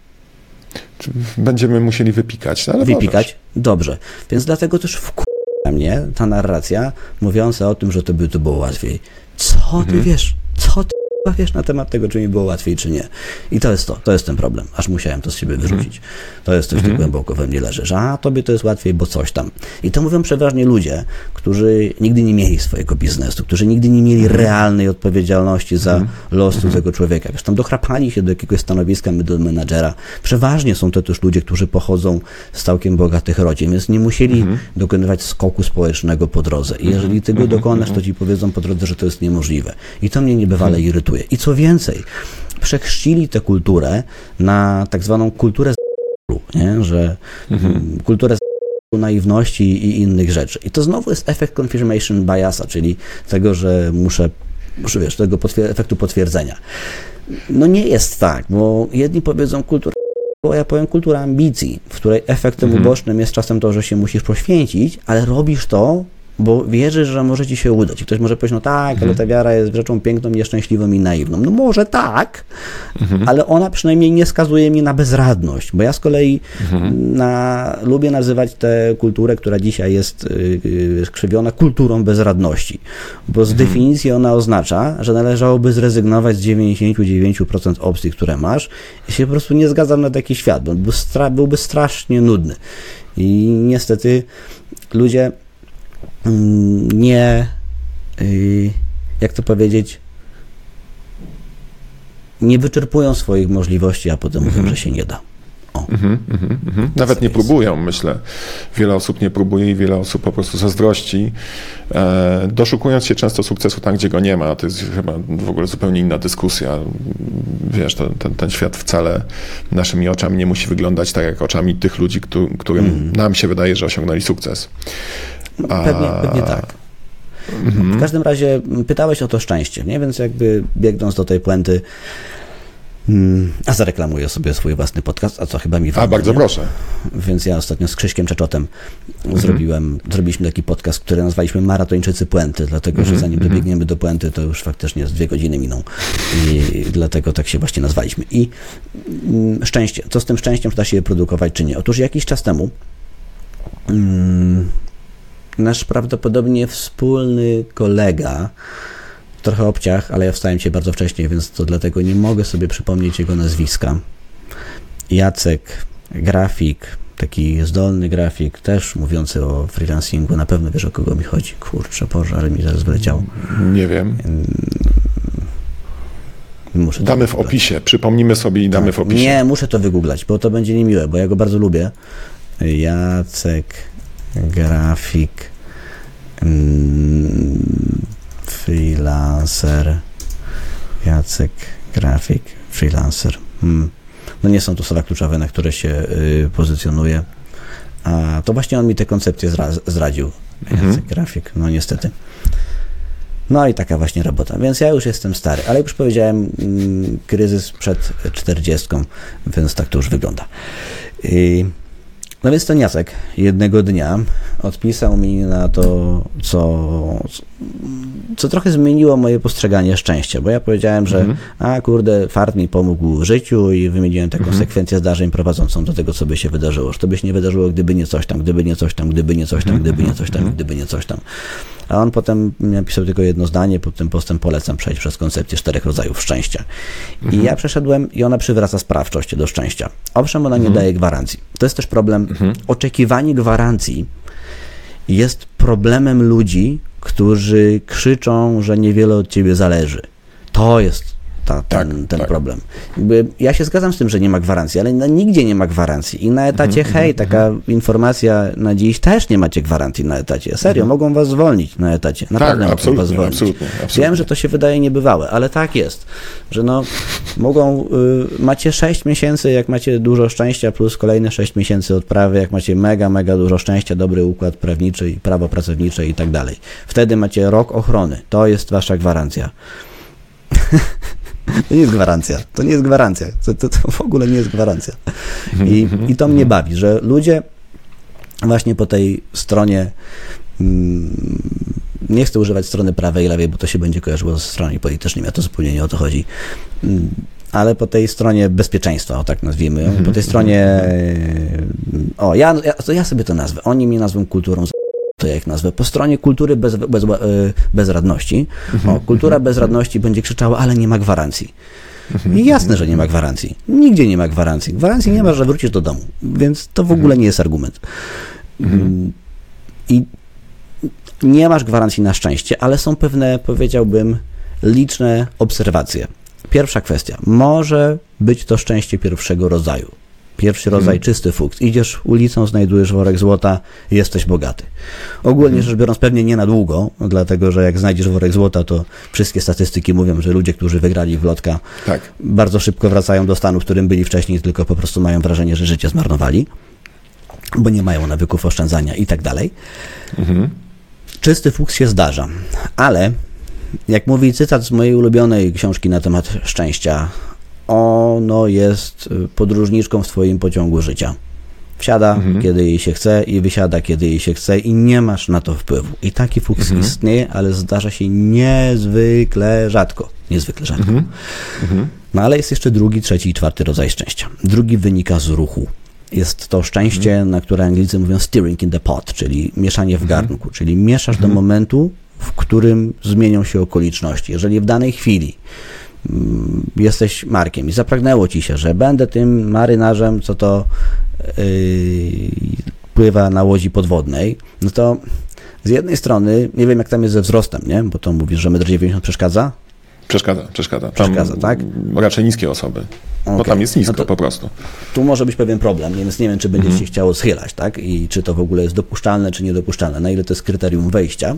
Będziemy musieli wypikać, no ale wypikać. Dobrze. Więc dlatego też wkurza mnie ta narracja mówiąca o tym, że to by to było łatwiej. Co ty Mhm. wiesz? Co ty wiesz na temat tego, czy mi było łatwiej, czy nie? I to jest to. To jest ten problem. Aż musiałem to z siebie wyrzucić. To jest coś, co głęboko we mnie leży, że a, tobie to jest łatwiej, bo coś tam. I to mówią przeważnie ludzie, którzy nigdy nie mieli swojego biznesu, którzy nigdy nie mieli Mhm. realnej odpowiedzialności za los tego człowieka. Wiesz, tam dochrapani się do jakiegoś stanowiska middle managera. Przeważnie są to też ludzie, którzy pochodzą z całkiem bogatych rodzin, więc nie musieli Mhm. dokonywać skoku społecznego po drodze. I jeżeli ty go Mhm. dokonasz, to ci powiedzą po drodze, że to jest niemożliwe. I to mnie niebywale irytuje. I co więcej, przechrzcili tę kulturę na tak zwaną kulturę z nie? że mm, kulturę z naiwności i innych rzeczy. I to znowu jest efekt confirmation biasa, czyli tego, że muszę, muszę wiesz, tego potwier- efektu potwierdzenia. No nie jest tak, bo jedni powiedzą kultura, bo ja powiem kultura ambicji, w której efektem ubocznym jest czasem to, że się musisz poświęcić, ale robisz to, bo wierzysz, że może ci się udać. I ktoś może powiedzieć, no tak, ale ta wiara jest rzeczą piękną, nieszczęśliwą i naiwną. No może tak, ale ona przynajmniej nie skazuje mnie na bezradność, bo ja z kolei na, lubię nazywać tę kulturę, która dzisiaj jest y, y, skrzywiona, kulturą bezradności, bo z definicji ona oznacza, że należałoby zrezygnować z 99% opcji, które masz i się po prostu nie zgadzam na taki świat, bo byłby, stra- byłby strasznie nudny. I niestety ludzie nie, y, jak to powiedzieć, nie wyczerpują swoich możliwości, a potem mówią, że się nie da. Mhm, mhm, mhm. Nawet nie próbują, myślę. Wiele osób nie próbuje i wiele osób po prostu zazdrości, e, doszukując się często sukcesu tam, gdzie go nie ma. To jest chyba w ogóle zupełnie inna dyskusja. Wiesz, to, ten, ten świat wcale naszymi oczami nie musi wyglądać tak, jak oczami tych ludzi, któ- którym nam się wydaje, że osiągnęli sukces. A- Pewnie, pewnie tak. W każdym razie pytałeś o to szczęście, nie? Więc jakby biegnąc do tej puenty, mm, a zareklamuję sobie swój własny podcast, a co chyba mi A, wolno, bardzo nie? proszę. Więc ja ostatnio z Krzyśkiem Czeczotem Mhm. zrobiłem, zrobiliśmy taki podcast, który nazwaliśmy Maratończycy Puenty, dlatego Mhm, że zanim dobiegniemy do puenty, to już faktycznie z dwie godziny miną. I dlatego tak się właśnie nazwaliśmy. I mm, szczęście. Co z tym szczęściem, czy da się je produkować, czy nie? Otóż jakiś czas temu mm, nasz prawdopodobnie wspólny kolega, trochę obciach, ale ja wstałem się bardzo wcześnie, więc to dlatego nie mogę sobie przypomnieć jego nazwiska. Jacek, grafik, taki zdolny grafik, też mówiący o freelancingu, na pewno wiesz o kogo mi chodzi. Kurczę, Boże, ale mi zaraz wyleciało. Nie wiem. Muszę to Damy w opisie, przypomnimy sobie i damy w opisie. Nie, muszę to wygooglać, bo to będzie niemiłe, bo ja go bardzo lubię. Jacek Grafik mm, Freelancer Jacek Grafik Freelancer hmm. No nie są to słowa kluczowe, na które się y, pozycjonuje. A to właśnie on mi tę koncepcję zra zdradził. Jacek Mhm. Grafik, no niestety. No i taka właśnie robota. Więc ja już jestem stary, ale już powiedziałem, mm, kryzys przed 40, więc tak to już wygląda. I, no więc ten Jacek jednego dnia odpisał mi na to, co, co trochę zmieniło moje postrzeganie szczęścia, bo ja powiedziałem, że Mhm. a kurde, fart mi pomógł w życiu i wymieniłem taką sekwencję zdarzeń prowadzącą do tego, co by się wydarzyło. Że to by się nie wydarzyło, gdyby nie coś tam, gdyby nie coś tam, gdyby nie coś tam, gdyby nie coś tam, gdyby nie coś tam. A on potem napisał tylko jedno zdanie, pod tym postem polecam przejść przez koncepcję czterech rodzajów szczęścia. I ja przeszedłem i ona przywraca sprawczość do szczęścia. Owszem, ona nie daje gwarancji. To jest też problem. Oczekiwanie gwarancji jest problemem ludzi, którzy krzyczą, że niewiele od ciebie zależy. To jest ta, ten, Tak, ten tak. problem. Jakby ja się zgadzam z tym, że nie ma gwarancji, ale na, nigdzie nie ma gwarancji. I na etacie, Mhm, hej, taka informacja na dziś też nie macie gwarancji na etacie. Serio, mogą was zwolnić na etacie. Naprawdę mogą Mhm. absolutnie, was zwolnić. absolutnie, absolutnie. Wiem, że to się wydaje niebywałe, ale tak jest, że no mogą, y, macie 6 miesięcy, jak macie dużo szczęścia, plus kolejne 6 miesięcy odprawy, jak macie mega, mega dużo szczęścia, dobry układ prawniczy i prawo pracownicze i tak dalej. Wtedy macie rok ochrony. To jest wasza gwarancja. [laughs] To nie jest gwarancja. To nie jest gwarancja. To, to, to w ogóle nie jest gwarancja. I, I to mnie bawi, że ludzie właśnie po tej stronie mm, nie chcę używać strony prawej i lewej, bo to się będzie kojarzyło ze stronami politycznymi, a to zupełnie nie o to chodzi. Mm, Ale po tej stronie bezpieczeństwa, o tak nazwijmy, po tej stronie, o ja, ja, ja sobie to nazwę, oni mnie nazwą kulturą to ja ich nazwę, po stronie kultury bez, bez, e, bezradności. O, kultura bezradności będzie krzyczała, ale nie ma gwarancji. I jasne, że nie ma gwarancji. Nigdzie nie ma gwarancji. Gwarancji nie ma, że wrócisz do domu. Więc to w ogóle nie jest argument. Mm, I nie masz gwarancji na szczęście, ale są pewne, powiedziałbym, liczne obserwacje. Pierwsza kwestia. Może być to szczęście pierwszego rodzaju. Pierwszy rodzaj czysty fuks. Idziesz ulicą, znajdujesz worek złota, jesteś bogaty. Ogólnie rzecz biorąc, pewnie nie na długo, dlatego że jak znajdziesz worek złota, to wszystkie statystyki mówią, że ludzie, którzy wygrali w lotka, Tak. bardzo szybko wracają do stanu, w którym byli wcześniej, tylko po prostu mają wrażenie, że życie zmarnowali, bo nie mają nawyków oszczędzania i tak dalej. Czysty fuks się zdarza, ale jak mówi cytat z mojej ulubionej książki na temat szczęścia, ono jest y, podróżniczką w twoim pociągu życia. Wsiada, kiedy jej się chce i wysiada, kiedy jej się chce i nie masz na to wpływu. I taki fuks istnieje, ale zdarza się niezwykle rzadko. Niezwykle rzadko. No ale jest jeszcze drugi, trzeci i czwarty rodzaj szczęścia. Drugi wynika z ruchu. Jest to szczęście, na które Anglicy mówią steering in the pot, czyli mieszanie w garnku, czyli mieszasz do momentu, w którym zmienią się okoliczności. Jeżeli w danej chwili jesteś Markiem i zapragnęło ci się, że będę tym marynarzem, co to yy, pływa na łodzi podwodnej, no to z jednej strony, nie wiem jak tam jest ze wzrostem, nie? bo to mówisz, że 1,90 m przeszkadza, Przeszkadza, przeszkadza. Tam Przeszkadza, tak? Raczej niskie osoby. Bo Okej. tam jest nisko No po prostu. tu może być pewien problem, więc nie wiem, czy będzie się chciało schylać, tak? I czy to w ogóle jest dopuszczalne, czy niedopuszczalne, na ile to jest kryterium wejścia.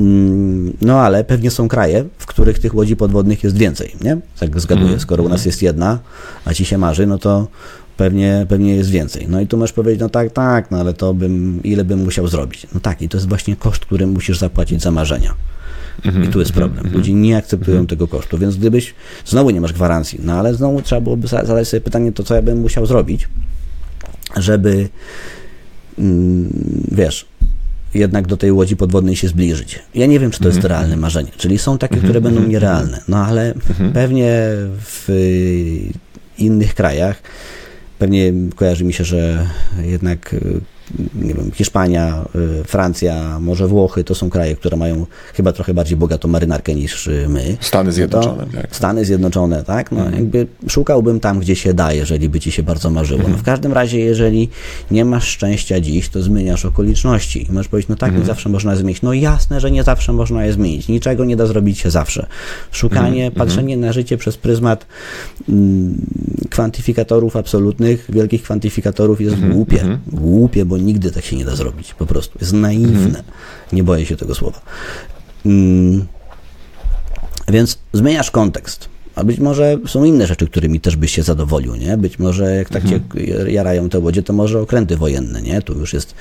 Mm, No ale pewnie są kraje, w których tych łodzi podwodnych jest więcej, nie? Tak zgaduję, skoro u nas jest jedna, a ci się marzy, no to pewnie, pewnie jest więcej. No i tu możesz powiedzieć, no tak, tak, no ale to bym, ile bym musiał zrobić? No tak, i to jest właśnie koszt, który musisz zapłacić za marzenia. I tu jest problem. Ludzie nie akceptują tego kosztu, więc gdybyś, znowu nie masz gwarancji, no ale znowu trzeba byłoby za- zadać sobie pytanie, to co ja bym musiał zrobić, żeby, mm, wiesz, jednak do tej łodzi podwodnej się zbliżyć. Ja nie wiem, czy to jest realne marzenie, czyli są takie, które będą nierealne, no ale pewnie w y, innych krajach, pewnie kojarzy mi się, że jednak y, nie wiem, Hiszpania, y, Francja, może Włochy, to są kraje, które mają chyba trochę bardziej bogatą marynarkę niż y, my. Stany Zjednoczone. To, tak. Stany Zjednoczone, tak? No, jakby szukałbym tam, gdzie się da, jeżeli by ci się bardzo marzyło. No, w każdym razie, jeżeli nie masz szczęścia dziś, to zmieniasz okoliczności. I możesz powiedzieć, no tak, nie zawsze można zmienić. No jasne, że nie zawsze można je zmienić. Niczego nie da zrobić się zawsze. Szukanie, patrzenie na życie przez pryzmat mm, kwantyfikatorów absolutnych, wielkich kwantyfikatorów jest głupie. Głupie, bo nigdy tak się nie da zrobić. Po prostu. Jest naiwne. Nie boję się tego słowa. Mm, więc zmieniasz kontekst. A być może są inne rzeczy, którymi też byś się zadowolił, nie? Być może jak tak cię jarają te łodzie, to może okręty wojenne, nie? Tu już jest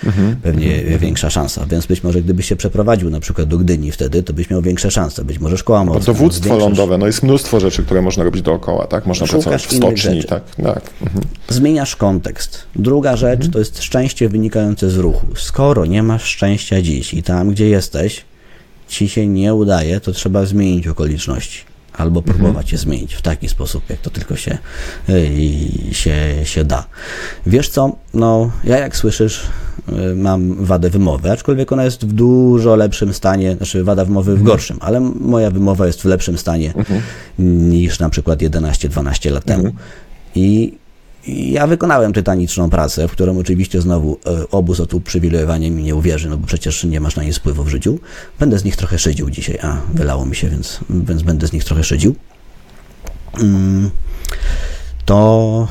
pewnie większa szansa. Więc być może gdybyś się przeprowadził na przykład do Gdyni wtedy, to byś miał większe szanse. Być może szkoła morska. Dowództwo zwiększasz- lądowe, no jest mnóstwo rzeczy, które można robić dookoła, tak? Można Szukasz pracować w stoczni, tak? tak. Mhm. Zmieniasz kontekst. Druga rzecz to jest szczęście wynikające z ruchu. Skoro nie masz szczęścia dziś i tam, gdzie jesteś, ci się nie udaje, to trzeba zmienić okoliczności. Albo próbować je zmienić w taki sposób, jak to tylko się, y, się, się da. Wiesz co, no ja jak słyszysz, y, mam wadę wymowy, aczkolwiek ona jest w dużo lepszym stanie, znaczy wada wymowy w gorszym, ale moja wymowa jest w lepszym stanie niż na przykład 11-12 lat temu. I ja wykonałem tytaniczną pracę, w którą oczywiście znowu e, obóz o uprzywilejowanie mi nie uwierzy, no bo przecież nie masz na nie wpływu w życiu. Będę z nich trochę szydził dzisiaj. A, wylało mi się, więc, więc będę z nich trochę szydził. Mm, to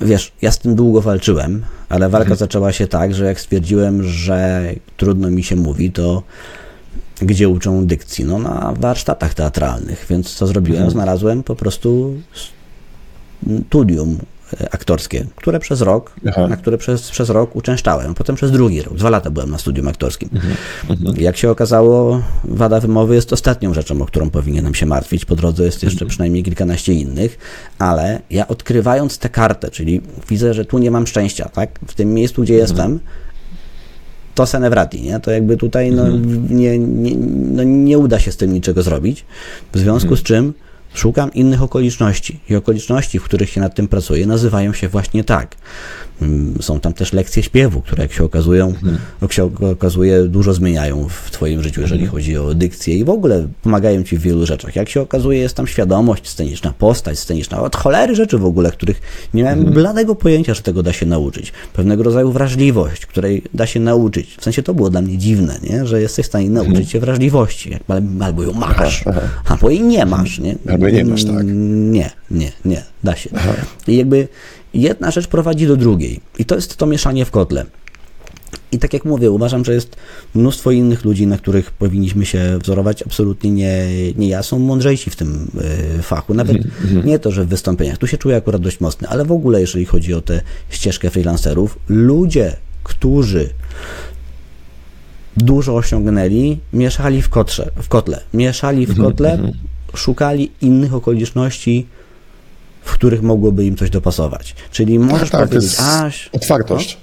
wiesz, ja z tym długo walczyłem, ale walka zaczęła się tak, że jak stwierdziłem, że trudno mi się mówi, to gdzie uczą dykcji? No na warsztatach teatralnych, więc co zrobiłem? Znalazłem po prostu studium aktorskie, które przez rok, Aha. na które przez, przez rok uczęszczałem. Potem przez drugi rok, dwa lata byłem na studium aktorskim. Jak się okazało, wada wymowy jest ostatnią rzeczą, o którą powinienem się martwić. Po drodze jest jeszcze przynajmniej kilkanaście innych, ale ja odkrywając tę kartę, czyli widzę, że tu nie mam szczęścia, tak? W tym miejscu, gdzie jestem, to senewrati, nie? To jakby tutaj no, nie, nie, no, nie uda się z tym niczego zrobić. W związku z czym szukam innych okoliczności. I okoliczności, w których się nad tym pracuje, nazywają się właśnie tak. Mm, Są tam też lekcje śpiewu, które jak się okazują, jak się okazuje, dużo zmieniają w Twoim życiu, jeżeli chodzi o dykcję i w ogóle pomagają Ci w wielu rzeczach. Jak się okazuje, jest tam świadomość sceniczna, postać sceniczna, od cholery rzeczy w ogóle, których nie miałem bladego pojęcia, że tego da się nauczyć. Pewnego rodzaju wrażliwość, której da się nauczyć. W sensie to było dla mnie dziwne, nie? że jesteś w stanie nauczyć się wrażliwości. Albo ją masz, albo jej nie masz. Nie? Albo nie masz, tak. Nie, nie, nie, da się. I jakby jedna rzecz prowadzi do drugiej. I to jest to mieszanie w kotle. I tak jak mówię, uważam, że jest mnóstwo innych ludzi, na których powinniśmy się wzorować. Absolutnie nie, nie ja. Są mądrzejsi w tym y, fachu. Nawet nie to, że w wystąpieniach. Tu się czuję akurat dość mocny, ale w ogóle, jeżeli chodzi o tę ścieżkę freelancerów, ludzie, którzy dużo osiągnęli, mieszali w, kotrze, w kotle. Mieszali w kotle, szukali innych okoliczności, w których mogłoby im coś dopasować. Czyli możesz tak, powiedzieć, jest aś, otwartość.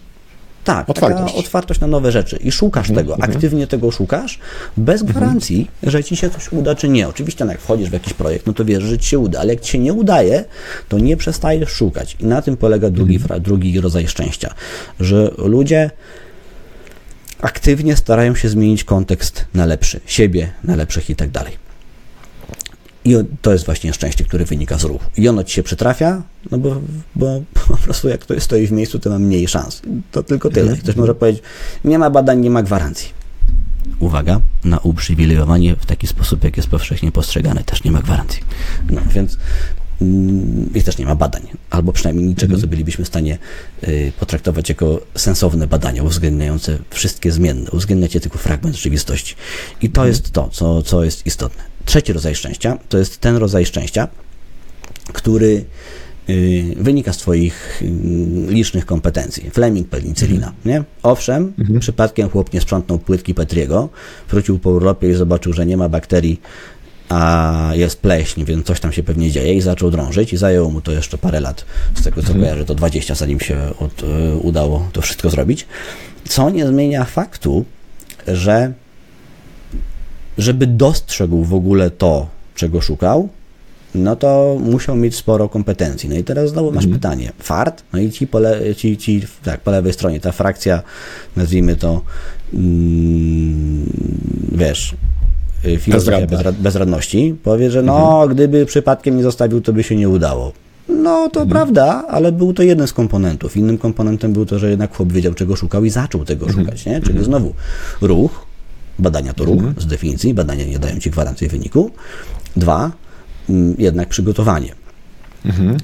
tak, Otwartość. otwartość. Na nowe rzeczy i szukasz tego, aktywnie tego szukasz, bez gwarancji, że ci się coś uda, czy nie. Oczywiście, no jak wchodzisz w jakiś projekt, no to wiesz, że ci się uda, ale jak ci się nie udaje, to nie przestajesz szukać. I na tym polega drugi, fra- drugi rodzaj szczęścia, że ludzie aktywnie starają się zmienić kontekst na lepszy, siebie na lepszych i tak dalej. I to jest właśnie szczęście, które wynika z ruchu. I ono ci się przytrafia, no bo, bo [laughs] po prostu jak to stoi w miejscu, to ma mniej szans. To tylko tyle. I ktoś może powiedzieć, nie ma badań, nie ma gwarancji. Uwaga, na uprzywilejowanie w taki sposób, jak jest powszechnie postrzegane, też nie ma gwarancji. No więc mm, i też nie ma badań, albo przynajmniej niczego, co bylibyśmy w stanie y, potraktować jako sensowne badania, uwzględniające wszystkie zmienne, uwzględniacie tylko fragment rzeczywistości. I to jest to, co, co jest istotne. Trzeci rodzaj szczęścia to jest ten rodzaj szczęścia, który y, wynika z Twoich y, licznych kompetencji. Fleming, penicylina, nie? Owszem, przypadkiem chłop nie sprzątnął płytki Petriego, wrócił po urlopie i zobaczył, że nie ma bakterii, a jest pleśń, więc coś tam się pewnie dzieje i zaczął drążyć i zajęło mu to jeszcze parę lat, z tego co kojarzę, to 20, zanim się od, y, udało to wszystko zrobić. Co nie zmienia faktu, że żeby dostrzegł w ogóle to, czego szukał, no to musiał mieć sporo kompetencji. No i teraz znowu masz pytanie. Fart, no i ci po, le, ci, ci, tak, po lewej stronie ta frakcja, nazwijmy to, mm, wiesz, y, filozofia bezradności, powie, że no, gdyby przypadkiem nie zostawił, to by się nie udało. No, to prawda, ale był to jeden z komponentów. Innym komponentem był to, że jednak chłop wiedział, czego szukał i zaczął tego szukać, nie? Czyli znowu ruch, badania to ruch z definicji, badania nie dają ci gwarancji wyniku. Dwa, mm, jednak przygotowanie.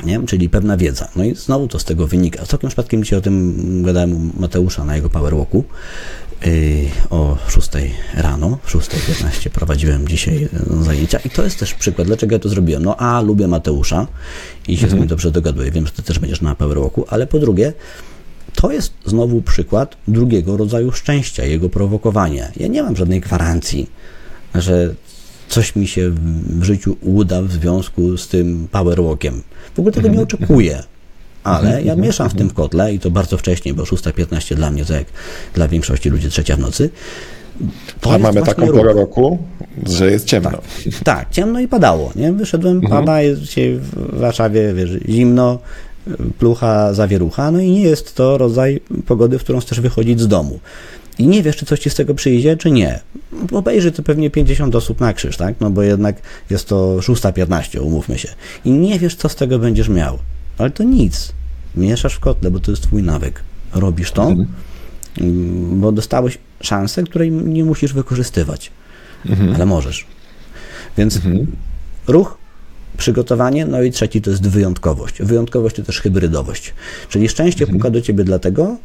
Nie? Czyli pewna wiedza. No i znowu to z tego wynika. Całkiem przypadkiem dzisiaj o tym gadałem u Mateusza na jego Powerwalku yy, o 6 rano, w 6.15 prowadziłem dzisiaj e, zajęcia i to jest też przykład, dlaczego ja to zrobiłem. No a, lubię Mateusza i się z nim dobrze dogaduję, wiem, że ty też będziesz na Powerwalku, ale po drugie, to jest znowu przykład drugiego rodzaju szczęścia, jego prowokowania. Ja nie mam żadnej gwarancji, że coś mi się w życiu uda w związku z tym powerwalkiem. W ogóle tego nie oczekuję. Ale ja mieszam w tym kotle i to bardzo wcześnie, bo 6.15 dla mnie, to jak dla większości ludzi trzecia w nocy. To A mamy taką ruch. porę roku, że jest ciemno. Tak, ciemno i padało. Nie? Wyszedłem, pada, jest dzisiaj w Warszawie wiesz, zimno, plucha, zawierucha, no i nie jest to rodzaj pogody, w którą chcesz wychodzić z domu. I nie wiesz, czy coś ci z tego przyjdzie, czy nie. Obejrzy to pewnie 50 osób na krzyż, tak? No bo jednak jest to 6.15, umówmy się. I nie wiesz, co z tego będziesz miał. Ale to nic. Mieszasz w kotle, bo to jest twój nawyk. Robisz to, mm, bo dostałeś szansę, której nie musisz wykorzystywać. Ale możesz. Więc ruch, przygotowanie, no i trzeci to jest wyjątkowość. Wyjątkowość to też hybrydowość. Czyli szczęście puka do ciebie dlatego,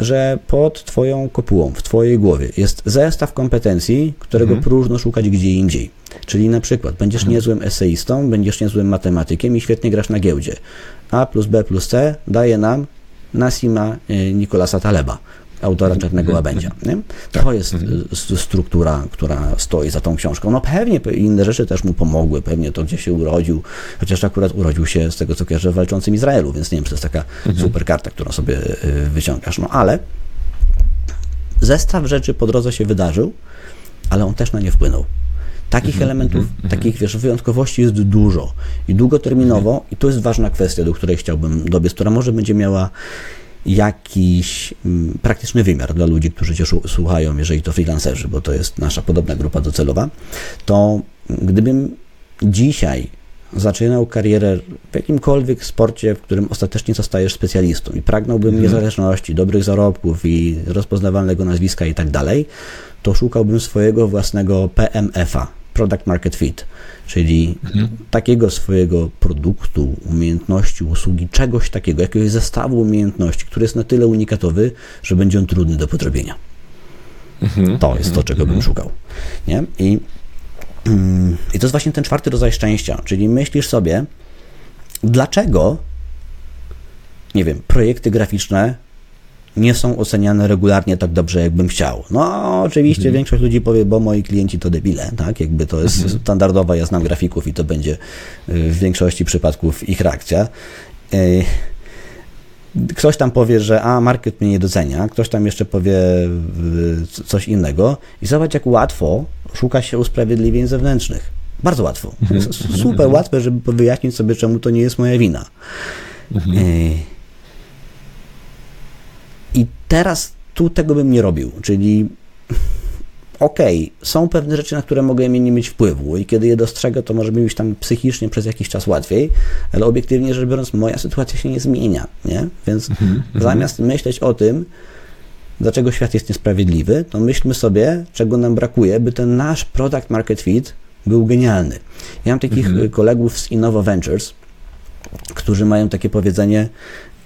że pod twoją kopułą, w twojej głowie jest zestaw kompetencji, którego próżno szukać gdzie indziej. Czyli na przykład będziesz niezłym eseistą, będziesz niezłym matematykiem i świetnie grasz na giełdzie. A plus B plus C daje nam Nasima y, Nikolasa Taleba, autora Czarnego Łabędzia. Nie? To jest y, s- struktura, która stoi za tą książką. No pewnie pe- inne rzeczy też mu pomogły, pewnie to, gdzie się urodził, chociaż akurat urodził się z tego, co kojarzę, w walczącym Izraelu, więc nie wiem, czy to jest taka super karta, którą sobie y, wyciągasz. No ale zestaw rzeczy po drodze się wydarzył, ale on też na nie wpłynął. Takich elementów, takich wiesz, wyjątkowości jest dużo i długoterminowo, i to jest ważna kwestia, do której chciałbym dobiec, która może będzie miała jakiś mm, praktyczny wymiar dla ludzi, którzy Cię słuchają, jeżeli to freelancerzy, bo to jest nasza podobna grupa docelowa, to gdybym dzisiaj zaczynał karierę w jakimkolwiek sporcie, w którym ostatecznie zostajesz specjalistą i pragnąłbym niezależności, dobrych zarobków i rozpoznawalnego nazwiska i tak dalej, to szukałbym swojego własnego PMF-a, Product Market Fit, czyli takiego swojego produktu, umiejętności, usługi, czegoś takiego, jakiegoś zestawu umiejętności, który jest na tyle unikatowy, że będzie on trudny do podrobienia. To jest to, czego bym szukał. Nie? I Mm, I to jest właśnie ten czwarty rodzaj szczęścia, czyli myślisz sobie, dlaczego, nie wiem, projekty graficzne nie są oceniane regularnie tak dobrze, jakbym chciał. No, oczywiście większość ludzi powie, bo moi klienci to debile, tak? Jakby to jest standardowa, ja znam grafików i to będzie y, w większości przypadków ich reakcja. Y, Ktoś tam powie, że a, market mnie nie docenia, ktoś tam jeszcze powie y, coś innego i zobacz, jak łatwo szuka się usprawiedliwień zewnętrznych. Bardzo łatwo. Jest super łatwe, żeby wyjaśnić sobie, czemu to nie jest moja wina. I teraz tu tego bym nie robił, czyli [laughs] okej, są pewne rzeczy, na które mogę nie mieć wpływu i kiedy je dostrzegę, to może mi być tam psychicznie przez jakiś czas łatwiej, ale obiektywnie rzecz biorąc, moja sytuacja się nie zmienia, nie? Więc zamiast myśleć o tym, dlaczego świat jest niesprawiedliwy, to myślmy sobie, czego nam brakuje, by ten nasz product market fit był genialny. Ja mam takich y, kolegów z Innova Ventures, którzy mają takie powiedzenie,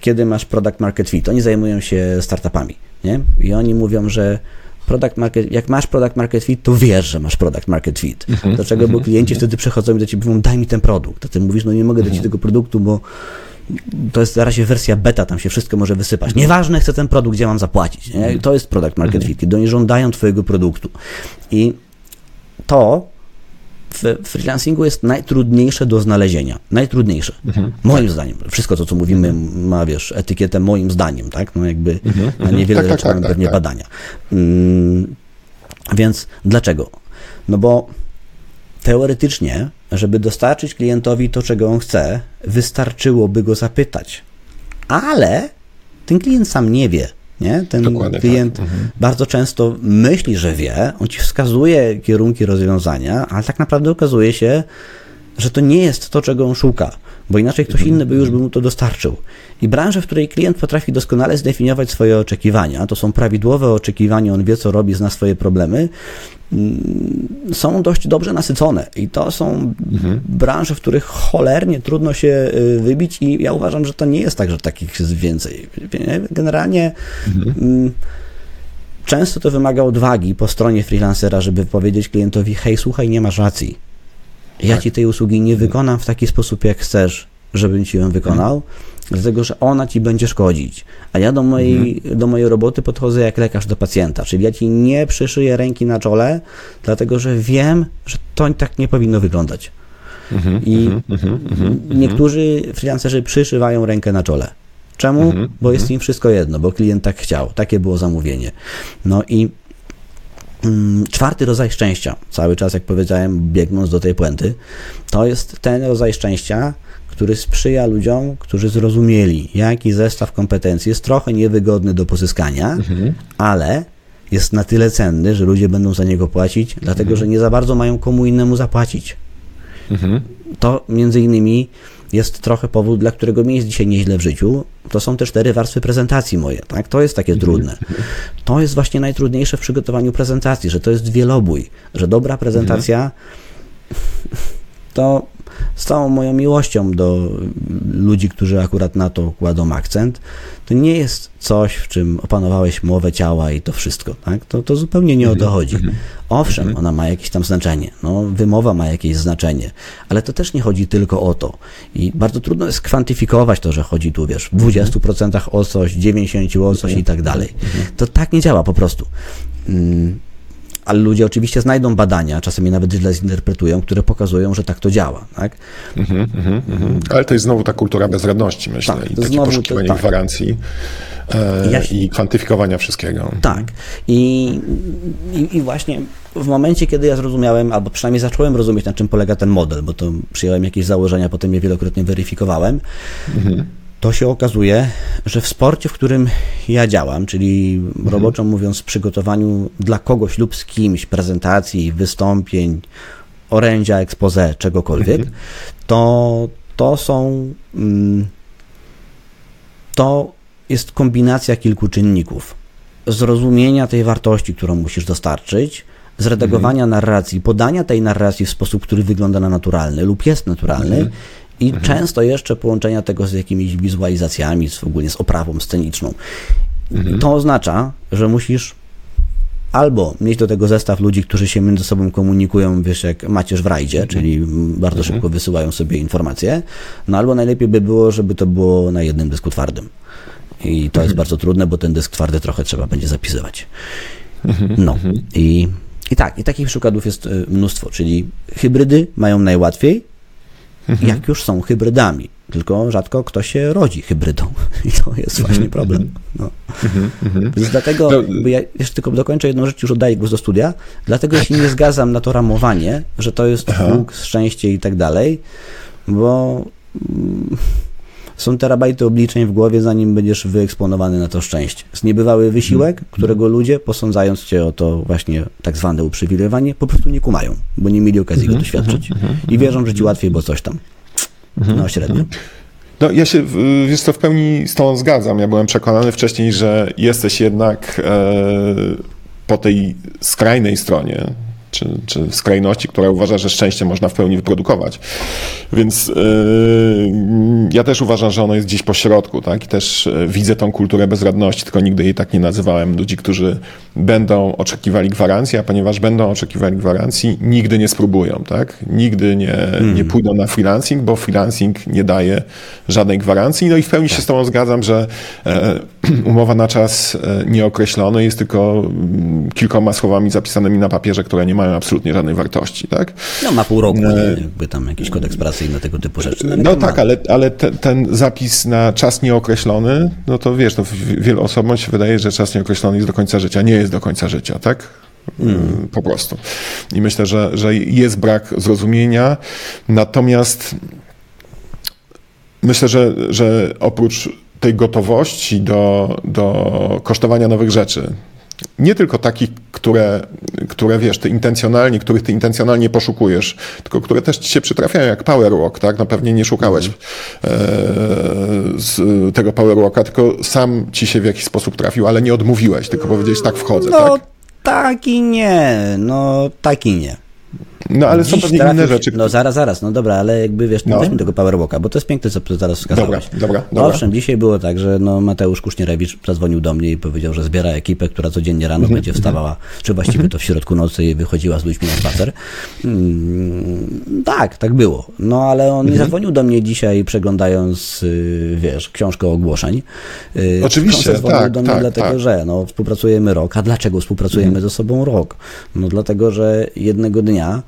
kiedy masz product market fit. Oni zajmują się startupami, nie? I oni mówią, że product market, jak masz product market fit, to wiesz, że masz product market fit. Dlaczego? Bo klienci wtedy przychodzą i do ciebie mówią, daj mi ten produkt. A ty mówisz, no nie mogę dać ci tego produktu, bo to jest na razie wersja beta, tam się wszystko może wysypać. Nieważne, chcę ten produkt, gdzie mam zapłacić. Nie? To jest product market fit, kiedy oni żądają twojego produktu. I to w freelancingu jest najtrudniejsze do znalezienia. Najtrudniejsze. Moim zdaniem. Wszystko to, co mówimy, ma, wiesz, etykietę moim zdaniem, tak? No jakby na niewiele Tak, tak, rzeczy tak, mamy tak, pewnie tak. badania. Mm, więc dlaczego? No bo teoretycznie, żeby dostarczyć klientowi to, czego on chce, wystarczyłoby go zapytać. Ale ten klient sam nie wie. Nie? Ten Dokładnie klient tak. Mhm. bardzo często myśli, że wie, on ci wskazuje kierunki rozwiązania, ale tak naprawdę okazuje się, że to nie jest to, czego on szuka, bo inaczej ktoś inny by już by mu to dostarczył. I branża, w której klient potrafi doskonale zdefiniować swoje oczekiwania, to są prawidłowe oczekiwania, on wie, co robi, zna swoje problemy, mm, są dość dobrze nasycone. I to są branże, w których cholernie trudno się y, wybić i ja uważam, że to nie jest tak, że takich jest więcej. Generalnie mm, często to wymaga odwagi po stronie freelancera, żeby powiedzieć klientowi, hej, słuchaj, nie masz racji. Ja ci tej usługi nie wykonam w taki sposób, jak chcesz, żebym ci ją wykonał, dlatego że ona ci będzie szkodzić. A ja do mojej, do mojej roboty podchodzę jak lekarz do pacjenta, czyli ja ci nie przyszyję ręki na czole, dlatego że wiem, że to tak nie powinno wyglądać. I niektórzy freelancerzy przyszywają rękę na czole. Czemu? Bo jest im wszystko jedno, bo klient tak chciał, takie było zamówienie. No i Mm, Czwarty rodzaj szczęścia, cały czas jak powiedziałem, biegnąc do tej puenty, to jest ten rodzaj szczęścia, który sprzyja ludziom, którzy zrozumieli, jaki zestaw kompetencji jest trochę niewygodny do pozyskania, ale jest na tyle cenny, że ludzie będą za niego płacić, dlatego że nie za bardzo mają komu innemu zapłacić. To między innymi jest trochę powód, dla którego mi jest dzisiaj nieźle w życiu. To są te cztery warstwy prezentacji moje, tak? To jest takie trudne. To jest właśnie najtrudniejsze w przygotowaniu prezentacji, że to jest wielobój, że dobra prezentacja to z całą moją miłością do ludzi, którzy akurat na to kładą akcent, to nie jest coś, w czym opanowałeś mowę ciała i to wszystko, tak? To, to zupełnie nie o to chodzi. Owszem, ona ma jakieś tam znaczenie, no, wymowa ma jakieś znaczenie, ale to też nie chodzi tylko o to. I bardzo trudno jest kwantyfikować to, że chodzi tu, wiesz, w 20% o coś, 90% o coś i tak dalej. To tak nie działa po prostu. Ale ludzie oczywiście znajdą badania, czasem je nawet źle zinterpretują, które pokazują, że tak to działa. Tak? Ale to jest znowu ta kultura bezradności, myślę, Tak, i takie znowu to- poszukiwanie tak. gwarancji e, Ja się- i kwantyfikowania wszystkiego. Tak. I, i, I właśnie w momencie, kiedy ja zrozumiałem, albo przynajmniej zacząłem rozumieć, na czym polega ten model, bo to przyjąłem jakieś założenia, potem je wielokrotnie weryfikowałem, to się okazuje, że w sporcie, w którym ja działam, czyli roboczo mówiąc, w przygotowaniu dla kogoś lub z kimś prezentacji, wystąpień, orędzia, expose, czegokolwiek, to, to są. Mm, to jest kombinacja kilku czynników. Zrozumienia tej wartości, którą musisz dostarczyć, zredagowania narracji, podania tej narracji w sposób, który wygląda na naturalny lub jest naturalny i często jeszcze połączenia tego z jakimiś wizualizacjami, z, ogólnie z oprawą sceniczną. To oznacza, że musisz albo mieć do tego zestaw ludzi, którzy się między sobą komunikują, wiesz, jak macierz w rajdzie, czyli mm, bardzo szybko wysyłają sobie informacje, no albo najlepiej by było, żeby to było na jednym dysku twardym. I to jest bardzo trudne, bo ten dysk twardy trochę trzeba będzie zapisywać. No. I, i tak, i takich przykładów jest y, mnóstwo, czyli hybrydy mają najłatwiej, jak już są hybrydami, tylko rzadko kto się rodzi hybrydą. [laughs] I to jest właśnie problem. No. Więc dlatego, No, ja jeszcze tylko dokończę jedną rzecz, już oddaję głos do studia, dlatego się nie zgadzam na to ramowanie, że to jest Bóg, szczęście i tak dalej, bo mm, są terabajty obliczeń w głowie, zanim będziesz wyeksponowany na to szczęście. Jest niebywały wysiłek, którego ludzie, posądzając cię o to właśnie tak zwane uprzywilejowanie, po prostu nie kumają, bo nie mieli okazji go doświadczyć. I wierzą, że ci łatwiej, bo coś tam. No średnio. No, ja się, wiesz co, w pełni z tą zgadzam. Ja byłem przekonany wcześniej, że jesteś jednak e, po tej skrajnej stronie, czy, czy skrajności, która uważa, że szczęście można w pełni wyprodukować. Więc e, ja też uważam, że ono jest gdzieś po środku, tak? I też e, widzę tą kulturę bezradności, tylko nigdy jej tak nie nazywałem. Ludzi, którzy będą oczekiwali gwarancji, a ponieważ będą oczekiwali gwarancji, nigdy nie spróbują, tak? Nigdy nie, nie pójdą na freelancing, bo freelancing nie daje żadnej gwarancji. No i w pełni się z Tobą zgadzam, że e, [clears throat] umowa na czas e, nieokreślony jest tylko mm, kilkoma słowami zapisanymi na papierze, które nie mają absolutnie żadnej wartości, tak? No ma pół roku, nie? jakby tam jakiś kodeks pracy i inne tego typu rzeczy. No ma. tak, ale, ale te, ten zapis na czas nieokreślony, no to wielu osobom się wydaje, że czas nieokreślony jest do końca życia. Nie jest do końca życia, tak? Mm. Po prostu. I myślę, że, że jest brak zrozumienia. Natomiast myślę, że, że oprócz tej gotowości do, do kosztowania nowych rzeczy, nie tylko takich, które, które wiesz, ty intencjonalnie, których ty intencjonalnie poszukujesz, tylko które też ci się przytrafiają, jak Power Walk, tak? No pewnie nie szukałeś mhm. e, tego Power Walka, tylko sam ci się w jakiś sposób trafił, ale nie odmówiłeś, tylko powiedziałeś, tak wchodzę, no, tak? tak i nie, no tak i nie. No ale są pewnie inne rzeczy. No zaraz, zaraz, no dobra, ale jakby wiesz, no. weźmy tego Powerwalka, bo to jest piękne, co zaraz wskazałeś. Dobra, dobra, dobra. No, owszem, dzisiaj było tak, że no, Mateusz Kusznierewicz zadzwonił do mnie i powiedział, że zbiera ekipę, która codziennie rano mhm, będzie mhm. wstawała, czy właściwie mhm. to w środku nocy i wychodziła z ludźmi na spacer. Mm, tak, tak było. No ale on nie zadzwonił do mnie dzisiaj przeglądając, y, wiesz, książkę ogłoszeń. Y, Oczywiście, on zadzwonił tak, do mnie tak, dlatego, tak. że no, współpracujemy rok. A dlaczego współpracujemy ze sobą rok? No dlatego, że jednego dnia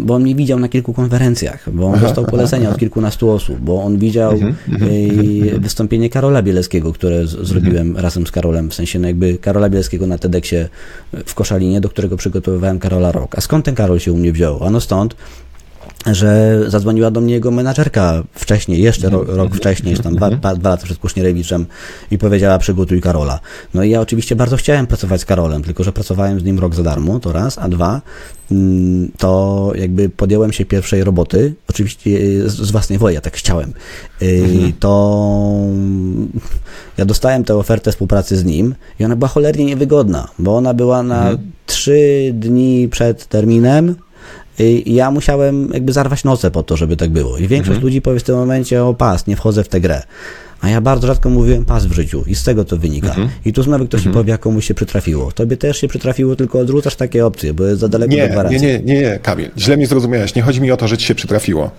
bo on mnie widział na kilku konferencjach, bo on dostał polecenia od kilkunastu osób, bo on widział mhm, mhm, mhm. wystąpienie Karola Bielskiego, które zrobiłem razem z Karolem, w sensie no jakby Karola Bielskiego na TEDxie w Koszalinie, do którego przygotowywałem Karola Rok. A skąd ten Karol się u mnie wziął? Ano stąd, że zadzwoniła do mnie jego menadżerka wcześniej, jeszcze rok, rok wcześniej, tam dwa, dwa lata przed Kusznierewiczem i powiedziała przygotuj Karola. No i ja oczywiście bardzo chciałem pracować z Karolem, tylko że pracowałem z nim rok za darmo, to raz, a dwa, mm, to jakby podjąłem się pierwszej roboty, oczywiście z własnej woli, ja tak chciałem, mhm. to ja dostałem tę ofertę współpracy z nim i ona była cholernie niewygodna, bo ona była na mhm. trzy dni przed terminem, i ja musiałem jakby zarwać noce po to, żeby tak było. I większość mhm. ludzi powie w tym momencie, o pas, nie wchodzę w tę grę. A ja bardzo rzadko mówiłem pas w życiu i z tego to wynika. Mhm. I tu znowu ktoś mhm. mi powie, jak komuś się przytrafiło. Tobie też się przytrafiło, tylko odrzucasz takie opcje, bo jest za daleko nie, do gwarancji. Nie, nie, nie, nie, Kamil, źle mnie zrozumiałeś. Nie chodzi mi o to, że ci się przytrafiło.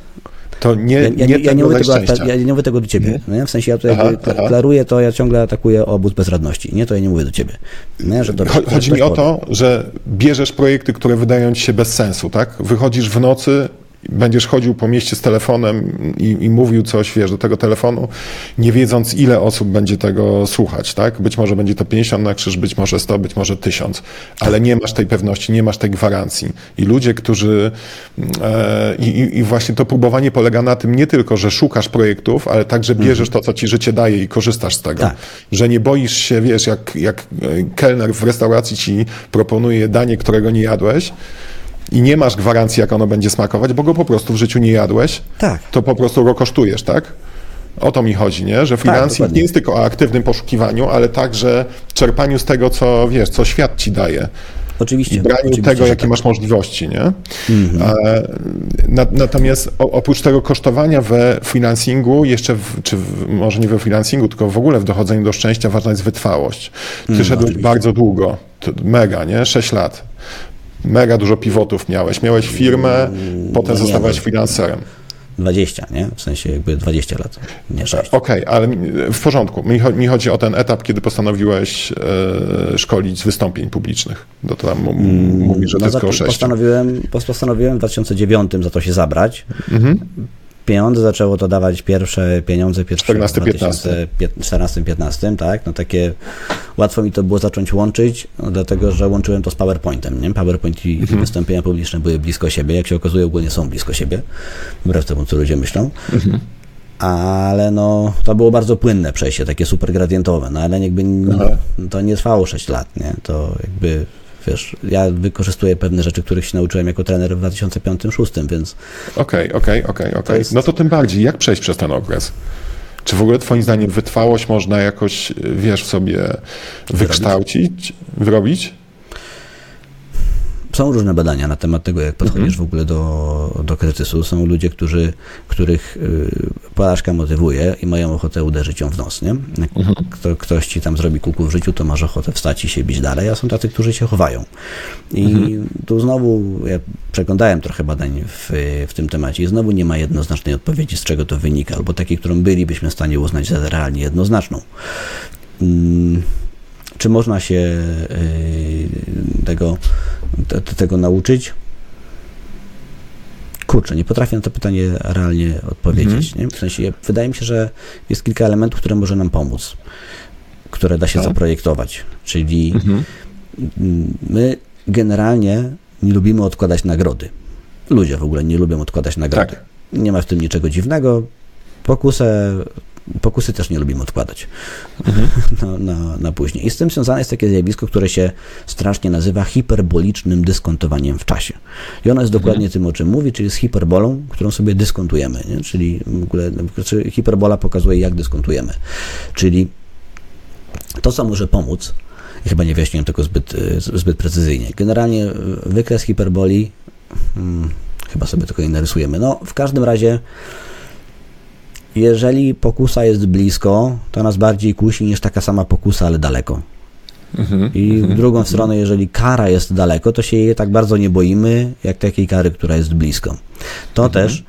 To nie, ja, ja, nie, ja, nie mówię tego, ja nie mówię tego do ciebie. Nie? W sensie ja to aha, aha. klaruję to, ja ciągle atakuję obóz bezradności. Nie, to ja nie mówię do ciebie. Nie, że to, Chodzi mi o to, że bierzesz projekty, które wydają ci się bez sensu, tak? Wychodzisz w nocy, będziesz chodził po mieście z telefonem i, i, mówił coś, wiesz, do tego telefonu, nie wiedząc, ile osób będzie tego słuchać, tak? Być może będzie to 50 na krzyż, być może 100, być może 1000, ale nie masz tej pewności, nie masz tej gwarancji. I ludzie, którzy... E, i, I właśnie to próbowanie polega na tym nie tylko, że szukasz projektów, ale także mhm. bierzesz to, co ci życie daje i korzystasz z tego. Tak. Że nie boisz się, wiesz, jak, jak kelner w restauracji ci proponuje danie, którego nie jadłeś, i nie masz gwarancji, jak ono będzie smakować, bo go po prostu w życiu nie jadłeś, tak. to po prostu go kosztujesz, tak? O to mi chodzi, nie? Że freelancing tak, nie jest tylko o aktywnym poszukiwaniu, ale także czerpaniu z tego, co wiesz, co świat ci daje. Oczywiście. I braniu oczywiście, tego, jakie tak. masz możliwości, nie? Mhm. Na, natomiast oprócz tego kosztowania we finansingu, jeszcze, w, czy w, może nie we finansingu, tylko w ogóle w dochodzeniu do szczęścia ważna jest wytrwałość. Ty mhm, szedłeś bardzo długo, mega, nie? 6 lat mega dużo pivotów miałeś. Miałeś firmę, mm, potem no zostawałeś freelancerem. 20, nie? W sensie jakby 20 lat, nie 6. Okej, okay, ale w porządku. Mi, mi, chodzi o ten etap, kiedy postanowiłeś e, szkolić z wystąpień publicznych. Do to tam mm, mówisz, że no, to jest około 6. Postanowiłem, postanowiłem w 2009 za to się zabrać. Mhm pieniądze, zaczęło to dawać pierwsze pieniądze pierwsze 2014-15, tak? No takie łatwo mi to było zacząć łączyć, no, dlatego że łączyłem to z PowerPointem, nie? PowerPoint i, mhm. wystąpienia publiczne były blisko siebie, jak się okazuje ogólnie są blisko siebie, wbrew temu, co ludzie myślą. Mhm. Ale no, to było bardzo płynne przejście, takie super gradientowe, no ale jakby to nie trwało 6 lat, nie? To jakby wiesz, ja wykorzystuję pewne rzeczy, których się nauczyłem jako trener w 2005-2006, więc... Okej, okej, okej, okej. No to tym bardziej, jak przejść przez ten okres? Czy w ogóle twoim zdaniem wytrwałość można jakoś, wiesz, sobie wykształcić, wyrobić? Są różne badania na temat tego, jak podchodzisz mhm. w ogóle do, do kryzysu. Są ludzie, którzy, których y, porażka motywuje i mają ochotę uderzyć ją w nos. Nie? Jak mhm. kto, ktoś ci tam zrobi kuku w życiu, to masz ochotę wstać i się bić dalej, a są tacy, którzy się chowają. I mhm. tu znowu, ja przeglądałem trochę badań w, w tym temacie i znowu nie ma jednoznacznej odpowiedzi, z czego to wynika, albo takiej, którą bylibyśmy w stanie uznać za realnie jednoznaczną. Czy można się y, tego, tego nauczyć? Kurczę, nie potrafię na to pytanie realnie odpowiedzieć. Mhm. W sensie, wydaje mi się, że jest kilka elementów, które może nam pomóc, które da się tak. zaprojektować. Czyli mhm. my generalnie nie lubimy odkładać nagrody. Ludzie w ogóle nie lubią odkładać nagrody. Tak. Nie ma w tym niczego dziwnego. Pokusę, pokusy też nie lubimy odkładać [laughs] na, na, na później. I z tym związane jest takie zjawisko, które się strasznie nazywa hiperbolicznym dyskontowaniem w czasie. I ono jest dokładnie tym, o czym mówi, czyli jest hiperbolą, którą sobie dyskontujemy. Nie? Czyli w ogóle znaczy hiperbola pokazuje, jak dyskontujemy. Czyli to, co może pomóc, i chyba nie wyjaśniłem tego zbyt, y, zbyt precyzyjnie. Generalnie y, wykres hiperboli, hmm, chyba sobie tylko nie narysujemy. No, w każdym razie, jeżeli pokusa jest blisko, to nas bardziej kusi niż taka sama pokusa, ale daleko. I w drugą stronę, jeżeli kara jest daleko, to się jej tak bardzo nie boimy, jak takiej kary, która jest blisko. To też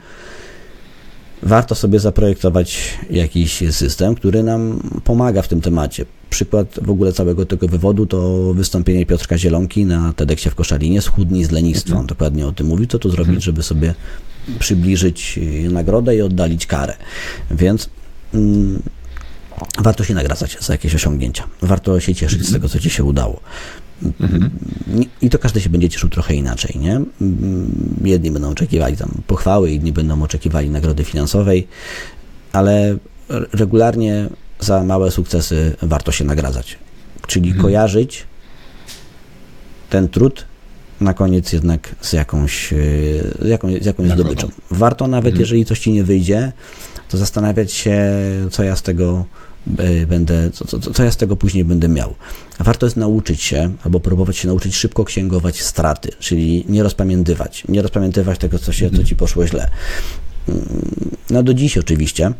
warto sobie zaprojektować jakiś system, który nam pomaga w tym temacie. Przykład w ogóle całego tego wywodu to wystąpienie Piotrka Zielonki na TEDxie w Koszalinie, Schudnij z lenistwa. On dokładnie o tym mówi, co tu zrobić, żeby sobie przybliżyć y, nagrodę i oddalić karę. Więc mm, warto się nagradzać za jakieś osiągnięcia. Warto się cieszyć z tego, co ci się udało. Nie- I to każdy się będzie cieszył trochę inaczej, nie? Mm, Jedni będą oczekiwali tam pochwały, inni będą oczekiwali nagrody finansowej, ale regularnie za małe sukcesy warto się nagradzać. Czyli kojarzyć ten trud na koniec jednak z jakąś, yy, z jakąś, z jakąś Nagrodą. zdobyczą. Warto nawet, jeżeli coś ci nie wyjdzie, to zastanawiać się, co ja z tego y, będę, co, co, co ja z tego później będę miał. Warto jest nauczyć się, albo próbować się nauczyć szybko księgować straty, czyli nie rozpamiętywać, nie rozpamiętywać tego, co, się, co ci poszło źle. Mm, No do dziś oczywiście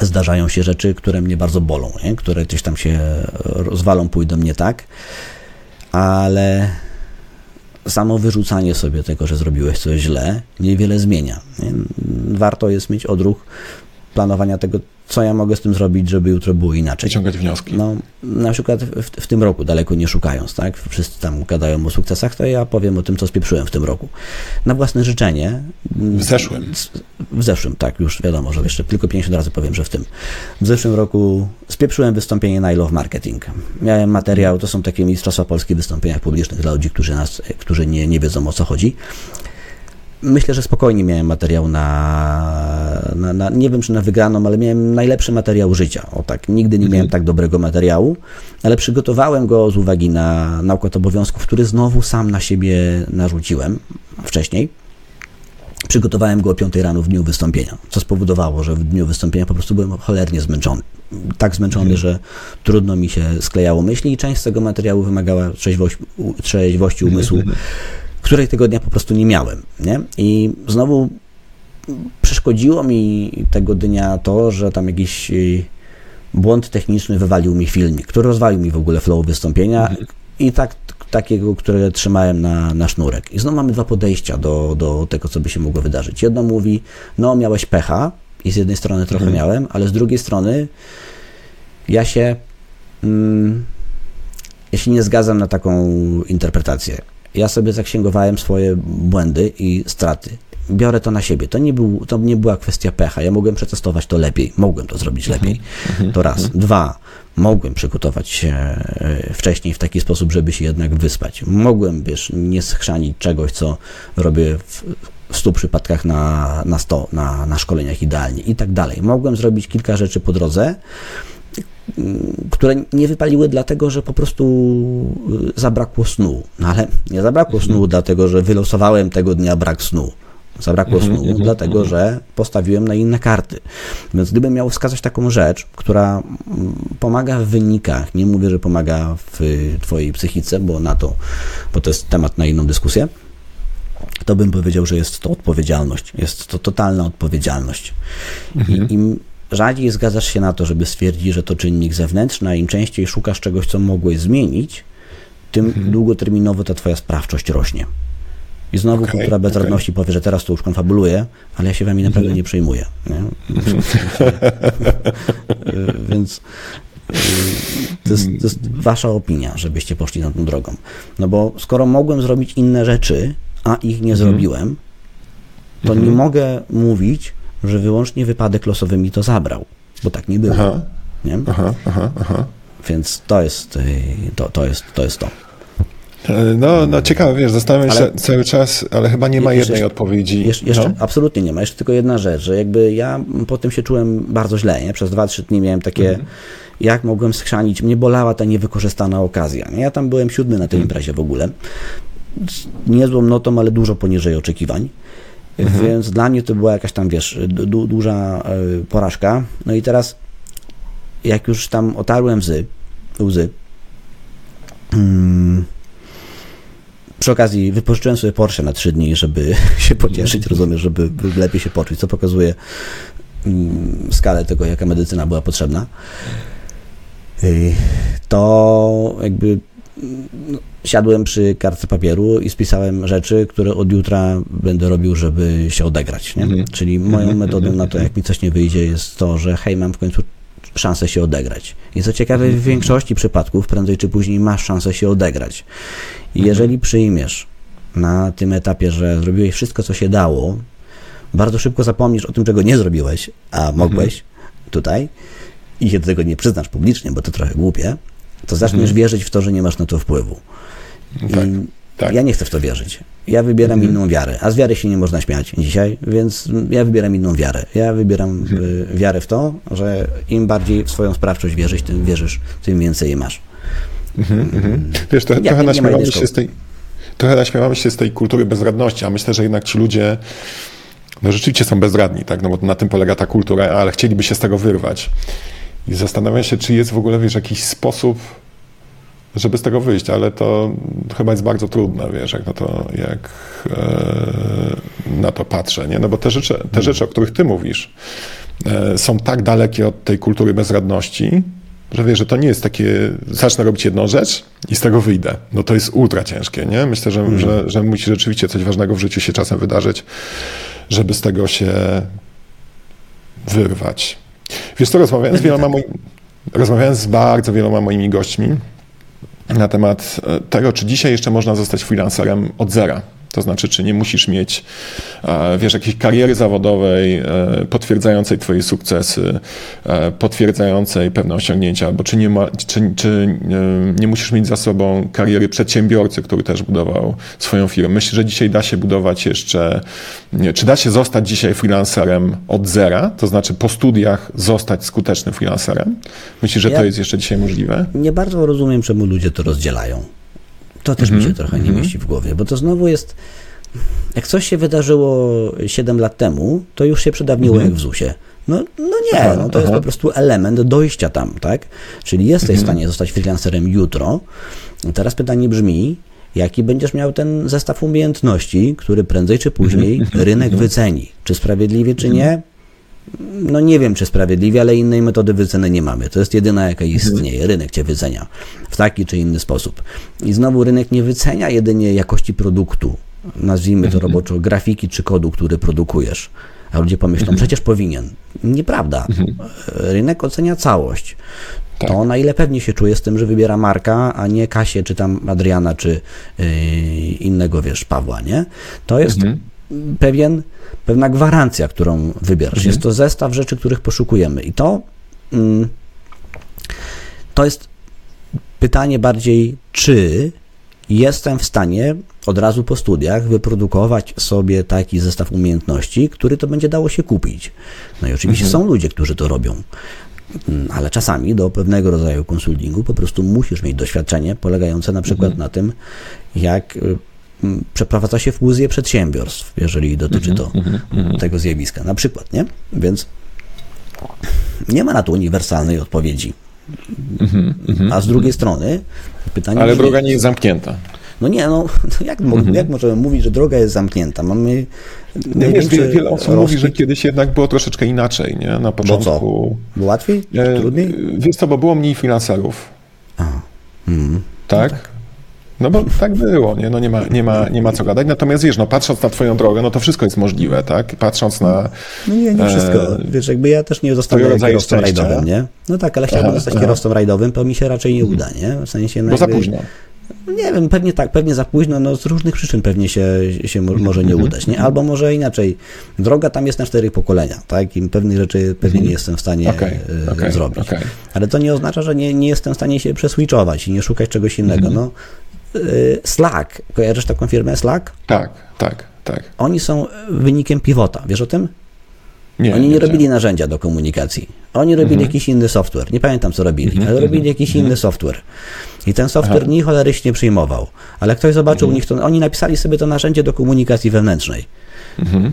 zdarzają się rzeczy, które mnie bardzo bolą, nie? które gdzieś tam się rozwalą, pójdą nie tak, ale samo wyrzucanie sobie tego, że zrobiłeś coś źle, niewiele zmienia. Warto jest mieć odruch planowania tego, co ja mogę z tym zrobić, żeby jutro było inaczej. Wyciągać wnioski. No, na przykład w, w tym roku, daleko nie szukając, tak? Wszyscy tam gadają o sukcesach, to ja powiem o tym, co spieprzyłem w tym roku. Na własne życzenie. W zeszłym. W zeszłym, tak, już wiadomo, że jeszcze tylko 50 razy powiem, że w tym. W zeszłym roku spieprzyłem wystąpienie na I Love Marketing. Miałem materiał, to są takie mistrzostwa polskie w wystąpieniach publicznych dla ludzi, którzy, nas, którzy nie, nie wiedzą o co chodzi. Myślę, że spokojnie miałem materiał na, na, na, nie wiem czy na wygraną, ale miałem najlepszy materiał życia. O tak, nigdy nie miałem tak dobrego materiału, ale przygotowałem go z uwagi na, na układ obowiązków, który znowu sam na siebie narzuciłem wcześniej. Przygotowałem go o 5 rano w dniu wystąpienia, co spowodowało, że w dniu wystąpienia po prostu byłem cholernie zmęczony. Tak zmęczony, że trudno mi się sklejało myśli i część z tego materiału wymagała trzeźwości, trzeźwości umysłu, której tego dnia po prostu nie miałem. Nie? I znowu przeszkodziło mi tego dnia to, że tam jakiś y, błąd techniczny wywalił mi filmik, który rozwalił mi w ogóle flow wystąpienia i tak, takiego, które trzymałem na, na sznurek. I znowu mamy dwa podejścia do, do tego, co by się mogło wydarzyć. Jedno mówi, no miałeś pecha i z jednej strony trochę miałem, ale z drugiej strony ja się mm, ja się nie zgadzam na taką interpretację. Ja sobie zaksięgowałem swoje błędy i straty. Biorę to na siebie. To nie, był, to nie była kwestia pecha. Ja mogłem przetestować to lepiej. Mogłem to zrobić lepiej. To raz. Dwa. Mogłem przygotować się e, wcześniej w taki sposób, żeby się jednak wyspać. Mogłem, wiesz, nie schrzanić czegoś, co robię w, w stu przypadkach na, na sto, na, na szkoleniach idealnie i tak dalej. Mogłem zrobić kilka rzeczy po drodze, które nie wypaliły dlatego, że po prostu y, zabrakło snu. No ale nie zabrakło snu dlatego, że wylosowałem tego dnia brak snu. Zabrakło snu, dlatego że postawiłem na inne karty. Więc gdybym miał wskazać taką rzecz, która mm, pomaga w wynikach, nie mówię, że pomaga w Twojej psychice, bo na to, bo to jest temat na inną dyskusję, to bym powiedział, że jest to odpowiedzialność. Jest to totalna odpowiedzialność. I im rzadziej zgadzasz się na to, żeby stwierdzić, że to czynnik zewnętrzny, a im częściej szukasz czegoś, co mogłeś zmienić, tym długoterminowo ta twoja sprawczość rośnie. I znowu Okej, kultura bezradności powie, że teraz to już konfabuluję, ale ja się wami naprawdę nie przejmuję. Nie? Y, [laughs] Więc y, to jest, to jest wasza opinia, żebyście poszli na tą drogą. No bo skoro mogłem zrobić inne rzeczy, a ich nie zrobiłem, to nie mogę mówić, że wyłącznie wypadek losowy mi to zabrał, bo tak nie było. Aha, Nie? aha, aha, aha. Więc to jest, y, to, to jest to. Jest to. No, no ciekawe, wiesz, zastanawiam się ale, cały czas, ale chyba nie ma jednej odpowiedzi. Jeszcze, jeszcze no? absolutnie nie ma. Jeszcze tylko jedna rzecz, że jakby ja po tym się czułem bardzo źle, nie? Przez 2-3 dni miałem takie, mhm. jak mogłem schrzanić, mnie bolała ta niewykorzystana okazja. Nie? Ja tam byłem siódmy na tej mhm. imprezie w ogóle. Niezłą notą, ale dużo poniżej oczekiwań. Mhm. Więc dla mnie to była jakaś tam, wiesz, du duża y, porażka. No i teraz, jak już tam otarłem łzy, łzy mm, przy okazji wypożyczyłem sobie Porsche na trzy dni, żeby [laughs] się pocieszyć, rozumiem, żeby lepiej się poczuć, co pokazuje mm, skalę tego, jaka medycyna była potrzebna. To jakby siadłem przy kartce papieru i spisałem rzeczy, które od jutra będę robił, żeby się odegrać. Nie? Mhm. Czyli moją mhm. metodą na to, jak mi coś nie wyjdzie, jest to, że hej, mam w końcu szansę się odegrać. I co ciekawe, w mhm. większości przypadków prędzej czy później masz szansę się odegrać. I jeżeli przyjmiesz na tym etapie, że zrobiłeś wszystko, co się dało, bardzo szybko zapomnisz o tym, czego nie zrobiłeś, a mogłeś tutaj i się do tego nie przyznasz publicznie, bo to trochę głupie, to zaczniesz mhm. wierzyć w to, że nie masz na to wpływu. Tak, tak. Ja nie chcę w to wierzyć. Ja wybieram mhm. inną wiarę, a z wiary się nie można śmiać dzisiaj, więc ja wybieram inną wiarę. Ja wybieram mhm. Y, wiarę w to, że im bardziej w swoją sprawczość wierzysz, tym wierzysz, tym więcej je masz. Mhm, mhm. Wiesz, to, trochę naśmiewamy się z tej trochę naśmiewamy się z tej kultury bezradności, a myślę, że jednak ci ludzie no rzeczywiście są bezradni, tak? No bo na tym polega ta kultura, ale chcieliby się z tego wyrwać. I zastanawiam się, czy jest w ogóle, wiesz, jakiś sposób, żeby z tego wyjść, ale to chyba jest bardzo trudne, wiesz, jak na to, jak, e, na to patrzę, nie? No bo te rzeczy, te hmm. rzeczy, o których ty mówisz, e, są tak dalekie od tej kultury bezradności, że wiesz, że to nie jest takie, zacznę robić jedną rzecz i z tego wyjdę. No to jest ultra ciężkie, nie? Myślę, że, hmm. że, że musi rzeczywiście coś ważnego w życiu się czasem wydarzyć, żeby z tego się wyrwać. Wiesz co, rozmawiałem z wieloma moimi, rozmawiałem z bardzo wieloma moimi gośćmi na temat e, tego, czy dzisiaj jeszcze można zostać freelancerem od zera. To znaczy, czy nie musisz mieć, e, wiesz, jakiejś kariery zawodowej e, potwierdzającej twoje sukcesy, e, potwierdzającej pewne osiągnięcia, albo czy nie, ma, czy, czy nie musisz mieć za sobą kariery przedsiębiorcy, który też budował swoją firmę. Myślę, że dzisiaj da się budować jeszcze, czy da się zostać dzisiaj freelancerem od zera, to znaczy po studiach zostać skutecznym freelancerem? Myślisz, że ja to jest jeszcze dzisiaj możliwe? Nie bardzo rozumiem, czemu ludzie to rozdzielają. To też mm -hmm. mi się trochę nie mhm. mieści w głowie, bo to znowu jest. Jak coś się wydarzyło 7 lat temu, to już się przedawniło mm -hmm. jak w ZUS-ie. No, no nie, no to jest po prostu element dojścia tam, tak? Czyli jesteś w mhm. stanie zostać freelancerem jutro. Teraz pytanie brzmi, jaki będziesz miał ten zestaw umiejętności, który prędzej czy później mhm. rynek wyceni. Czy sprawiedliwie, czy nie? No nie wiem, czy sprawiedliwie, ale innej metody wyceny nie mamy. To jest jedyna, jaka istnieje. Rynek cię wycenia w taki czy inny sposób. I znowu rynek nie wycenia jedynie jakości produktu, nazwijmy to mhm. roboczo, grafiki czy kodu, który produkujesz. A ludzie pomyślą, mhm. przecież powinien. Nieprawda. Mhm. Rynek ocenia całość. Tak. To na ile pewnie się czuje z tym, że wybiera Marka, a nie Kasię, czy tam Adriana, czy yy, innego, wiesz, Pawła, nie? To jest pewien pewna gwarancja, którą wybierasz. Mhm. Jest to zestaw rzeczy, których poszukujemy. I to, mm, to jest pytanie bardziej, czy jestem w stanie od razu po studiach wyprodukować sobie taki zestaw umiejętności, który to będzie dało się kupić. No i oczywiście mhm. są ludzie, którzy to robią. Mm, ale czasami do pewnego rodzaju konsultingu po prostu musisz mieć doświadczenie polegające na przykład mhm. na tym, jak y, przeprowadza się fuzję przedsiębiorstw, jeżeli dotyczy mhm, to mm -hmm, tego zjawiska. Na przykład, nie? Więc nie ma na to uniwersalnej odpowiedzi. -hmm, A z drugiej strony pytanie. Ale droga nie jest zamknięta. No nie, no [laughs] jak, -hmm. jak możemy mówić, że droga jest zamknięta? Mamy. Nie, wiesz, wiele, wiele osób mówi, że kiedyś jednak było troszeczkę inaczej, nie? Na początku. Bo? Było łatwiej? E, Trudniej? Wiesz co, bo było mniej finanserów. Mm. Tak? No tak. No bo tak było, nie? No nie ma, nie, ma, nie ma co gadać. Natomiast wiesz, no patrząc na twoją drogę, no to wszystko jest możliwe, tak? Patrząc na... No nie, nie wszystko. E, wiesz, jakby ja też nie zostanę kierowcą rajdowym, nie? No tak, ale chciałbym zostać kierowcą rajdowym, to mi się raczej nie uda, nie? W sensie... No bo za późno. Nie wiem, pewnie tak, pewnie za późno, no z różnych przyczyn pewnie się, się może nie udać, nie? Albo może inaczej, droga tam jest na cztery pokolenia, tak? I pewnych rzeczy pewnie nie jestem w stanie okay, okay, zrobić. Okay. Ale to nie oznacza, że nie, nie jestem w stanie się przeswitchować i nie szukać czegoś innego, no y, Slack. Kojarzysz taką firmę Slack? Tak, tak, tak. Oni są wynikiem pivota. Wiesz o tym? Nie, Oni nie, wiedziałem. robili narzędzia do komunikacji. Oni robili Mhm. jakiś inny software. Nie pamiętam, co robili, ale robili jakiś inny software. I ten software Aha. cholerycznie nie przyjmował. Ale ktoś zobaczył Mhm. u nich to, oni napisali sobie to narzędzie do komunikacji wewnętrznej. Mhm,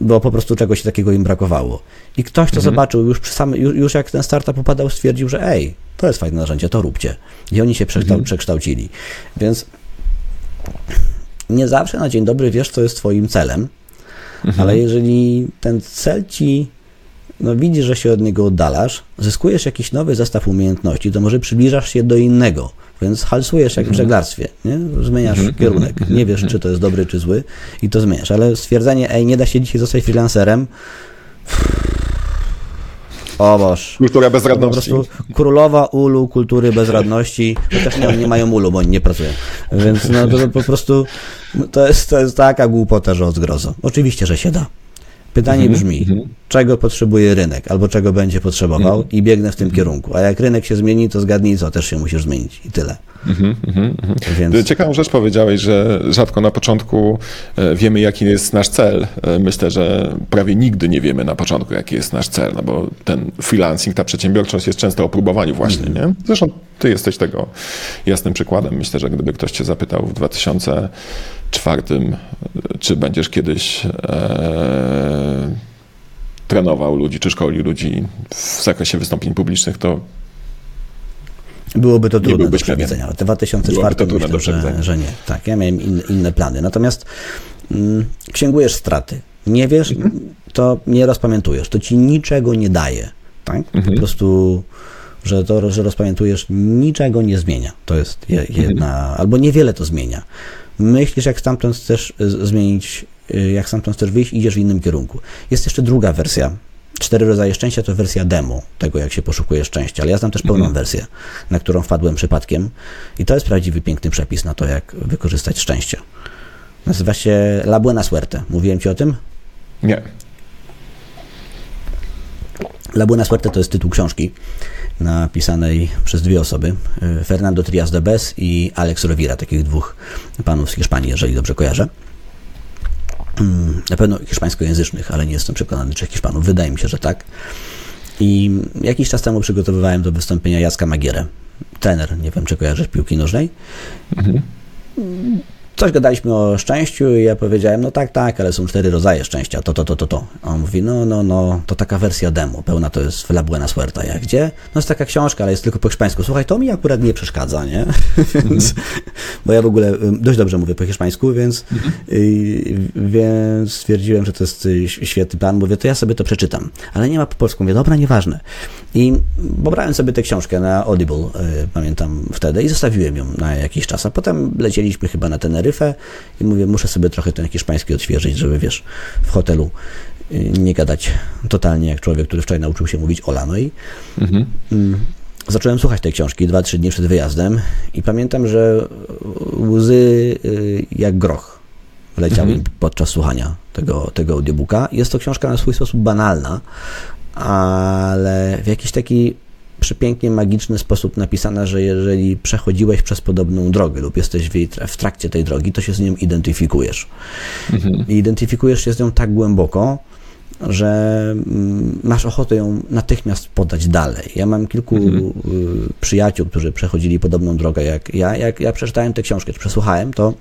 Bo po prostu czegoś takiego im brakowało. I ktoś Mhm. to zobaczył już, przy samym, już, już jak ten startup upadał, stwierdził, że ej, to jest fajne narzędzie, to róbcie. I oni się przekształ, Mhm. przekształcili. Więc nie zawsze na dzień dobry wiesz, co jest twoim celem, Mhm. ale jeżeli ten cel ci, no widzisz, że się od niego oddalasz, zyskujesz jakiś nowy zestaw umiejętności, to może przybliżasz się do innego, więc halsujesz jak w żeglarstwie, nie? zmieniasz kierunek, nie wiesz, czy to jest dobry, czy zły i to zmieniasz, ale stwierdzenie, ej, nie da się dzisiaj zostać freelancerem, o Boż. Kultura To po bezradności. prostu królowa ulu kultury bezradności, chociaż nie, nie mają ulu, bo oni nie pracują. Więc no, to, to po prostu no, to jest, to jest taka głupota, że od zgrozo. Oczywiście, że się da. Pytanie Mhm, brzmi, mhm. czego potrzebuje rynek, albo czego będzie potrzebował i biegnę w tym kierunku. A jak rynek się zmieni, to zgadnij co, też się musisz zmienić i tyle. Mhm, mhm, mhm. Więc Ciekawą rzecz powiedziałeś, że rzadko na początku e, wiemy, jaki jest nasz cel. E, Myślę, że prawie nigdy nie wiemy na początku, jaki jest nasz cel, no bo ten freelancing, ta przedsiębiorczość jest często o próbowaniu właśnie, nie? Zresztą ty jesteś tego jasnym przykładem. Myślę, że gdyby ktoś cię zapytał w 2004, e, czy będziesz kiedyś e, trenował ludzi, czy szkolił ludzi w zakresie wystąpień publicznych, to Byłoby to trudne do przewidzenia. W 2004 Byłoby to myślę, że, że nie. Tak, ja miałem inne, inne plany. Natomiast mm, księgujesz straty. Nie wiesz, Mhm. to nie rozpamiętujesz. To ci niczego nie daje. Tak? Mhm. Po prostu, że to, że rozpamiętujesz, niczego nie zmienia. To jest je, Mhm. jedna, albo niewiele to zmienia. Myślisz, jak stamtąd chcesz y, zmienić, y, jak stamtąd chcesz wyjść, idziesz w innym kierunku. Jest jeszcze druga wersja. Cztery rodzaje szczęścia to wersja demo tego, jak się poszukuje szczęścia, ale ja znam też pełną Mhm. wersję, na którą wpadłem przypadkiem i to jest prawdziwy, piękny przepis na to, jak wykorzystać szczęście. Nazywa się La Buena Suerte. Mówiłem Ci o tym? nie. La Buena Suerte to jest tytuł książki napisanej przez dwie osoby, y, Fernando Trias de Bes i Alex Rovira, takich dwóch panów z Hiszpanii, jeżeli dobrze kojarzę. Mm, Na pewno hiszpańskojęzycznych, ale nie jestem przekonany, czy Hiszpanów. Wydaje mi się, że tak. I jakiś czas temu przygotowywałem do wystąpienia Jacka Magierę, trener, nie wiem, czy kojarzysz piłki nożnej. Coś gadaliśmy o szczęściu i ja powiedziałem, no tak, tak, ale są cztery rodzaje szczęścia, to, to, to, to, to. A on mówi, no, no, no, to taka wersja demo, pełna to jest La Buena Suerta. Ja, gdzie? No jest taka książka, ale jest tylko po hiszpańsku. Słuchaj, to mi akurat nie przeszkadza, nie? [laughs] Więc, bo ja w ogóle dość dobrze mówię po hiszpańsku, więc, y, więc stwierdziłem, że to jest y, świetny plan. Mówię, to ja sobie to przeczytam. Ale nie ma po polsku. Mówię, dobra, nieważne. I pobrałem sobie tę książkę na Audible, y, pamiętam wtedy, i zostawiłem ją na jakiś czas. A potem lecieliśmy chyba na Teneryfę i mówię, muszę sobie trochę ten hiszpański odświeżyć, żeby, wiesz, w hotelu y, nie gadać totalnie jak człowiek, który wczoraj nauczył się mówić ola. No i Mhm. mm, zacząłem słuchać tej książki 2-3 dni przed wyjazdem i pamiętam, że łzy y, jak groch leciały mi podczas słuchania tego, tego audiobooka. Jest to książka na swój sposób banalna, ale w jakiś taki przepięknie magiczny sposób napisana, że jeżeli przechodziłeś przez podobną drogę lub jesteś w, jej, w trakcie tej drogi, to się z nią identyfikujesz. I identyfikujesz się z nią tak głęboko, że mm, masz ochotę ją natychmiast podać dalej. Ja mam kilku y, przyjaciół, którzy przechodzili podobną drogę jak ja. Jak ja przeczytałem tę książkę, czy przesłuchałem, to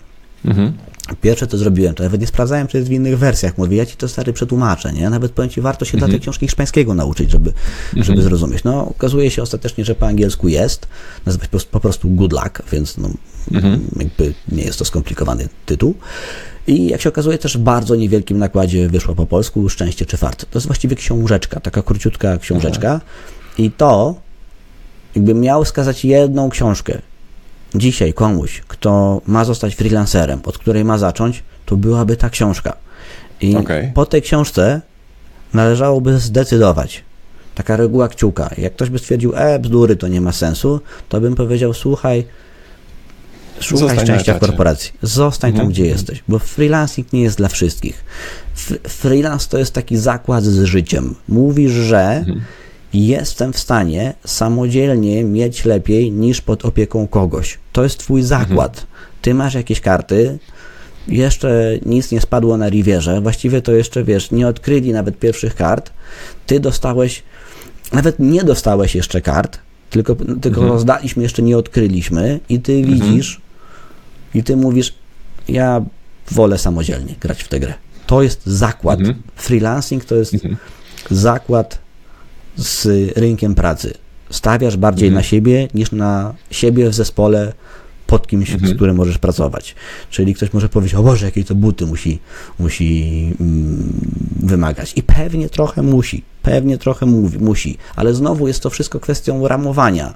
Mhm. Pierwsze co zrobiłem, to nawet nie sprawdzałem, czy jest w innych wersjach. Mówię, ja ci to stary przetłumaczę, nie? Nawet powiem ci, warto się dla tej książki hiszpańskiego nauczyć, żeby, żeby zrozumieć. No, okazuje się ostatecznie, że po angielsku jest. Nazywa się po prostu- Good Luck, więc no, jakby nie jest to skomplikowany tytuł. I jak się okazuje, też w bardzo niewielkim nakładzie wyszło po polsku Szczęście czy Fart. To jest właściwie książeczka, taka króciutka książeczka. I to, jakbym miał wskazać jedną książkę, dzisiaj komuś, kto ma zostać freelancerem, od której ma zacząć, to byłaby ta książka. I Okej. po tej książce należałoby zdecydować. Taka reguła kciuka. Jak ktoś by stwierdził, e, bzdury, to nie ma sensu, to bym powiedział, słuchaj, szukaj Zostań szczęścia w korporacji. Zostań tam, Mhm. gdzie jesteś, bo freelancing nie jest dla wszystkich. F- freelance to jest taki zakład z życiem. Mówisz, że Mhm. Jestem w stanie samodzielnie mieć lepiej niż pod opieką kogoś. To jest twój zakład. ty masz jakieś karty, jeszcze nic nie spadło na Rivierze, właściwie to jeszcze, wiesz, nie odkryli nawet pierwszych kart, ty dostałeś, nawet nie dostałeś jeszcze kart, tylko, tylko rozdaliśmy, jeszcze nie odkryliśmy. I ty widzisz i ty mówisz, ja wolę samodzielnie grać w tę grę. To jest zakład. Freelancing to jest zakład z rynkiem pracy. Stawiasz bardziej na siebie niż na siebie w zespole pod kimś, z którym możesz pracować. Czyli ktoś może powiedzieć, o Boże, jakie to buty musi, musi mm, wymagać. I pewnie trochę musi, pewnie trochę mówi, musi, ale znowu jest to wszystko kwestią ramowania.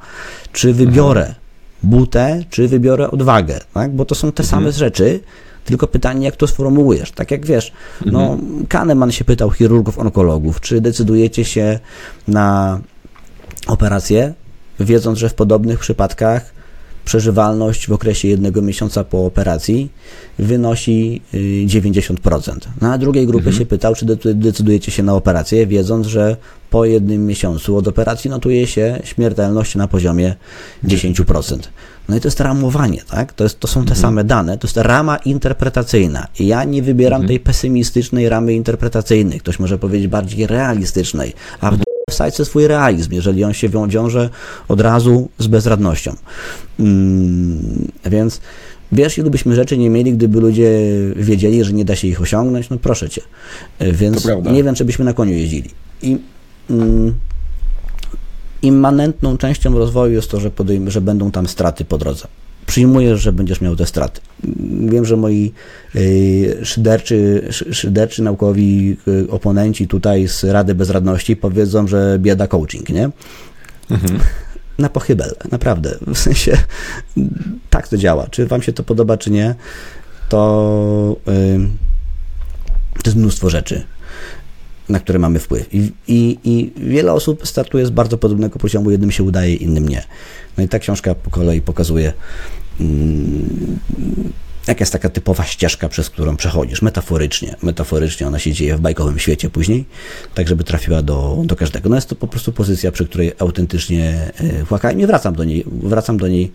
Czy wybiorę butę, czy wybiorę odwagę, tak? bo to są te same rzeczy, tylko pytanie, jak to sformułujesz. Tak jak wiesz, no, Kahneman się pytał chirurgów, onkologów, czy decydujecie się na operację, wiedząc, że w podobnych przypadkach przeżywalność w okresie jednego miesiąca po operacji wynosi y, 90%. Na drugiej grupie się pytał, czy decy- decydujecie się na operację, wiedząc, że po jednym miesiącu od operacji notuje się śmiertelność na poziomie 10%. No i to jest ramowanie, tak? To, jest, to są te same dane, to jest rama interpretacyjna. I ja nie wybieram tej pesymistycznej ramy interpretacyjnej. Ktoś może powiedzieć bardziej realistycznej, a w wsadźcie swój realizm, jeżeli on się wią- wiąże od razu z bezradnością. Mm, więc wiesz, ilu byśmy rzeczy nie mieli, gdyby ludzie wiedzieli, że nie da się ich osiągnąć? No proszę cię. E, Więc nie wiem, czy byśmy na koniu jeździli. I mm, immanentną częścią rozwoju jest to, że, podejm- że będą tam straty po drodze. Przyjmuję, że będziesz miał te straty. Wiem, że moi y, szyderczy, szy- szyderczy naukowi y, oponenci tutaj z Rady Bezradności powiedzą, że bieda coaching, nie? Na pochybel, naprawdę. W sensie tak to działa. Czy wam się to podoba, czy nie, to, y, to jest mnóstwo rzeczy na które mamy wpływ. I, i, I wiele osób startuje z bardzo podobnego poziomu, jednym się udaje, innym nie. No i ta książka po kolei pokazuje, mm, jaka jest taka typowa ścieżka, przez którą przechodzisz, metaforycznie. Metaforycznie ona się dzieje w bajkowym świecie później, tak żeby trafiła do, do każdego. No jest to po prostu pozycja, przy której autentycznie e, płakałem i wracam do niej, wracam do niej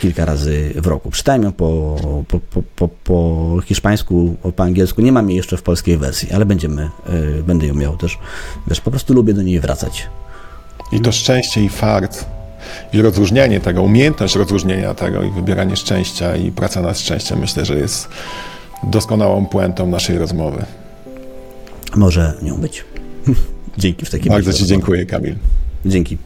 kilka razy w roku. Czytałem ją po, po, po, po, po hiszpańsku, po angielsku, nie mam jej jeszcze w polskiej wersji, ale będziemy, e, będę ją miał też. Wiesz, po prostu lubię do niej wracać. I to szczęście i fart, i rozróżnianie tego, umiejętność rozróżnienia tego i wybieranie szczęścia i praca nad szczęściem, myślę, że jest doskonałą puentą naszej rozmowy. Może nią być. [laughs] Dzięki w takim Bardzo razie. Ci dziękuję, Kamil. Dzięki.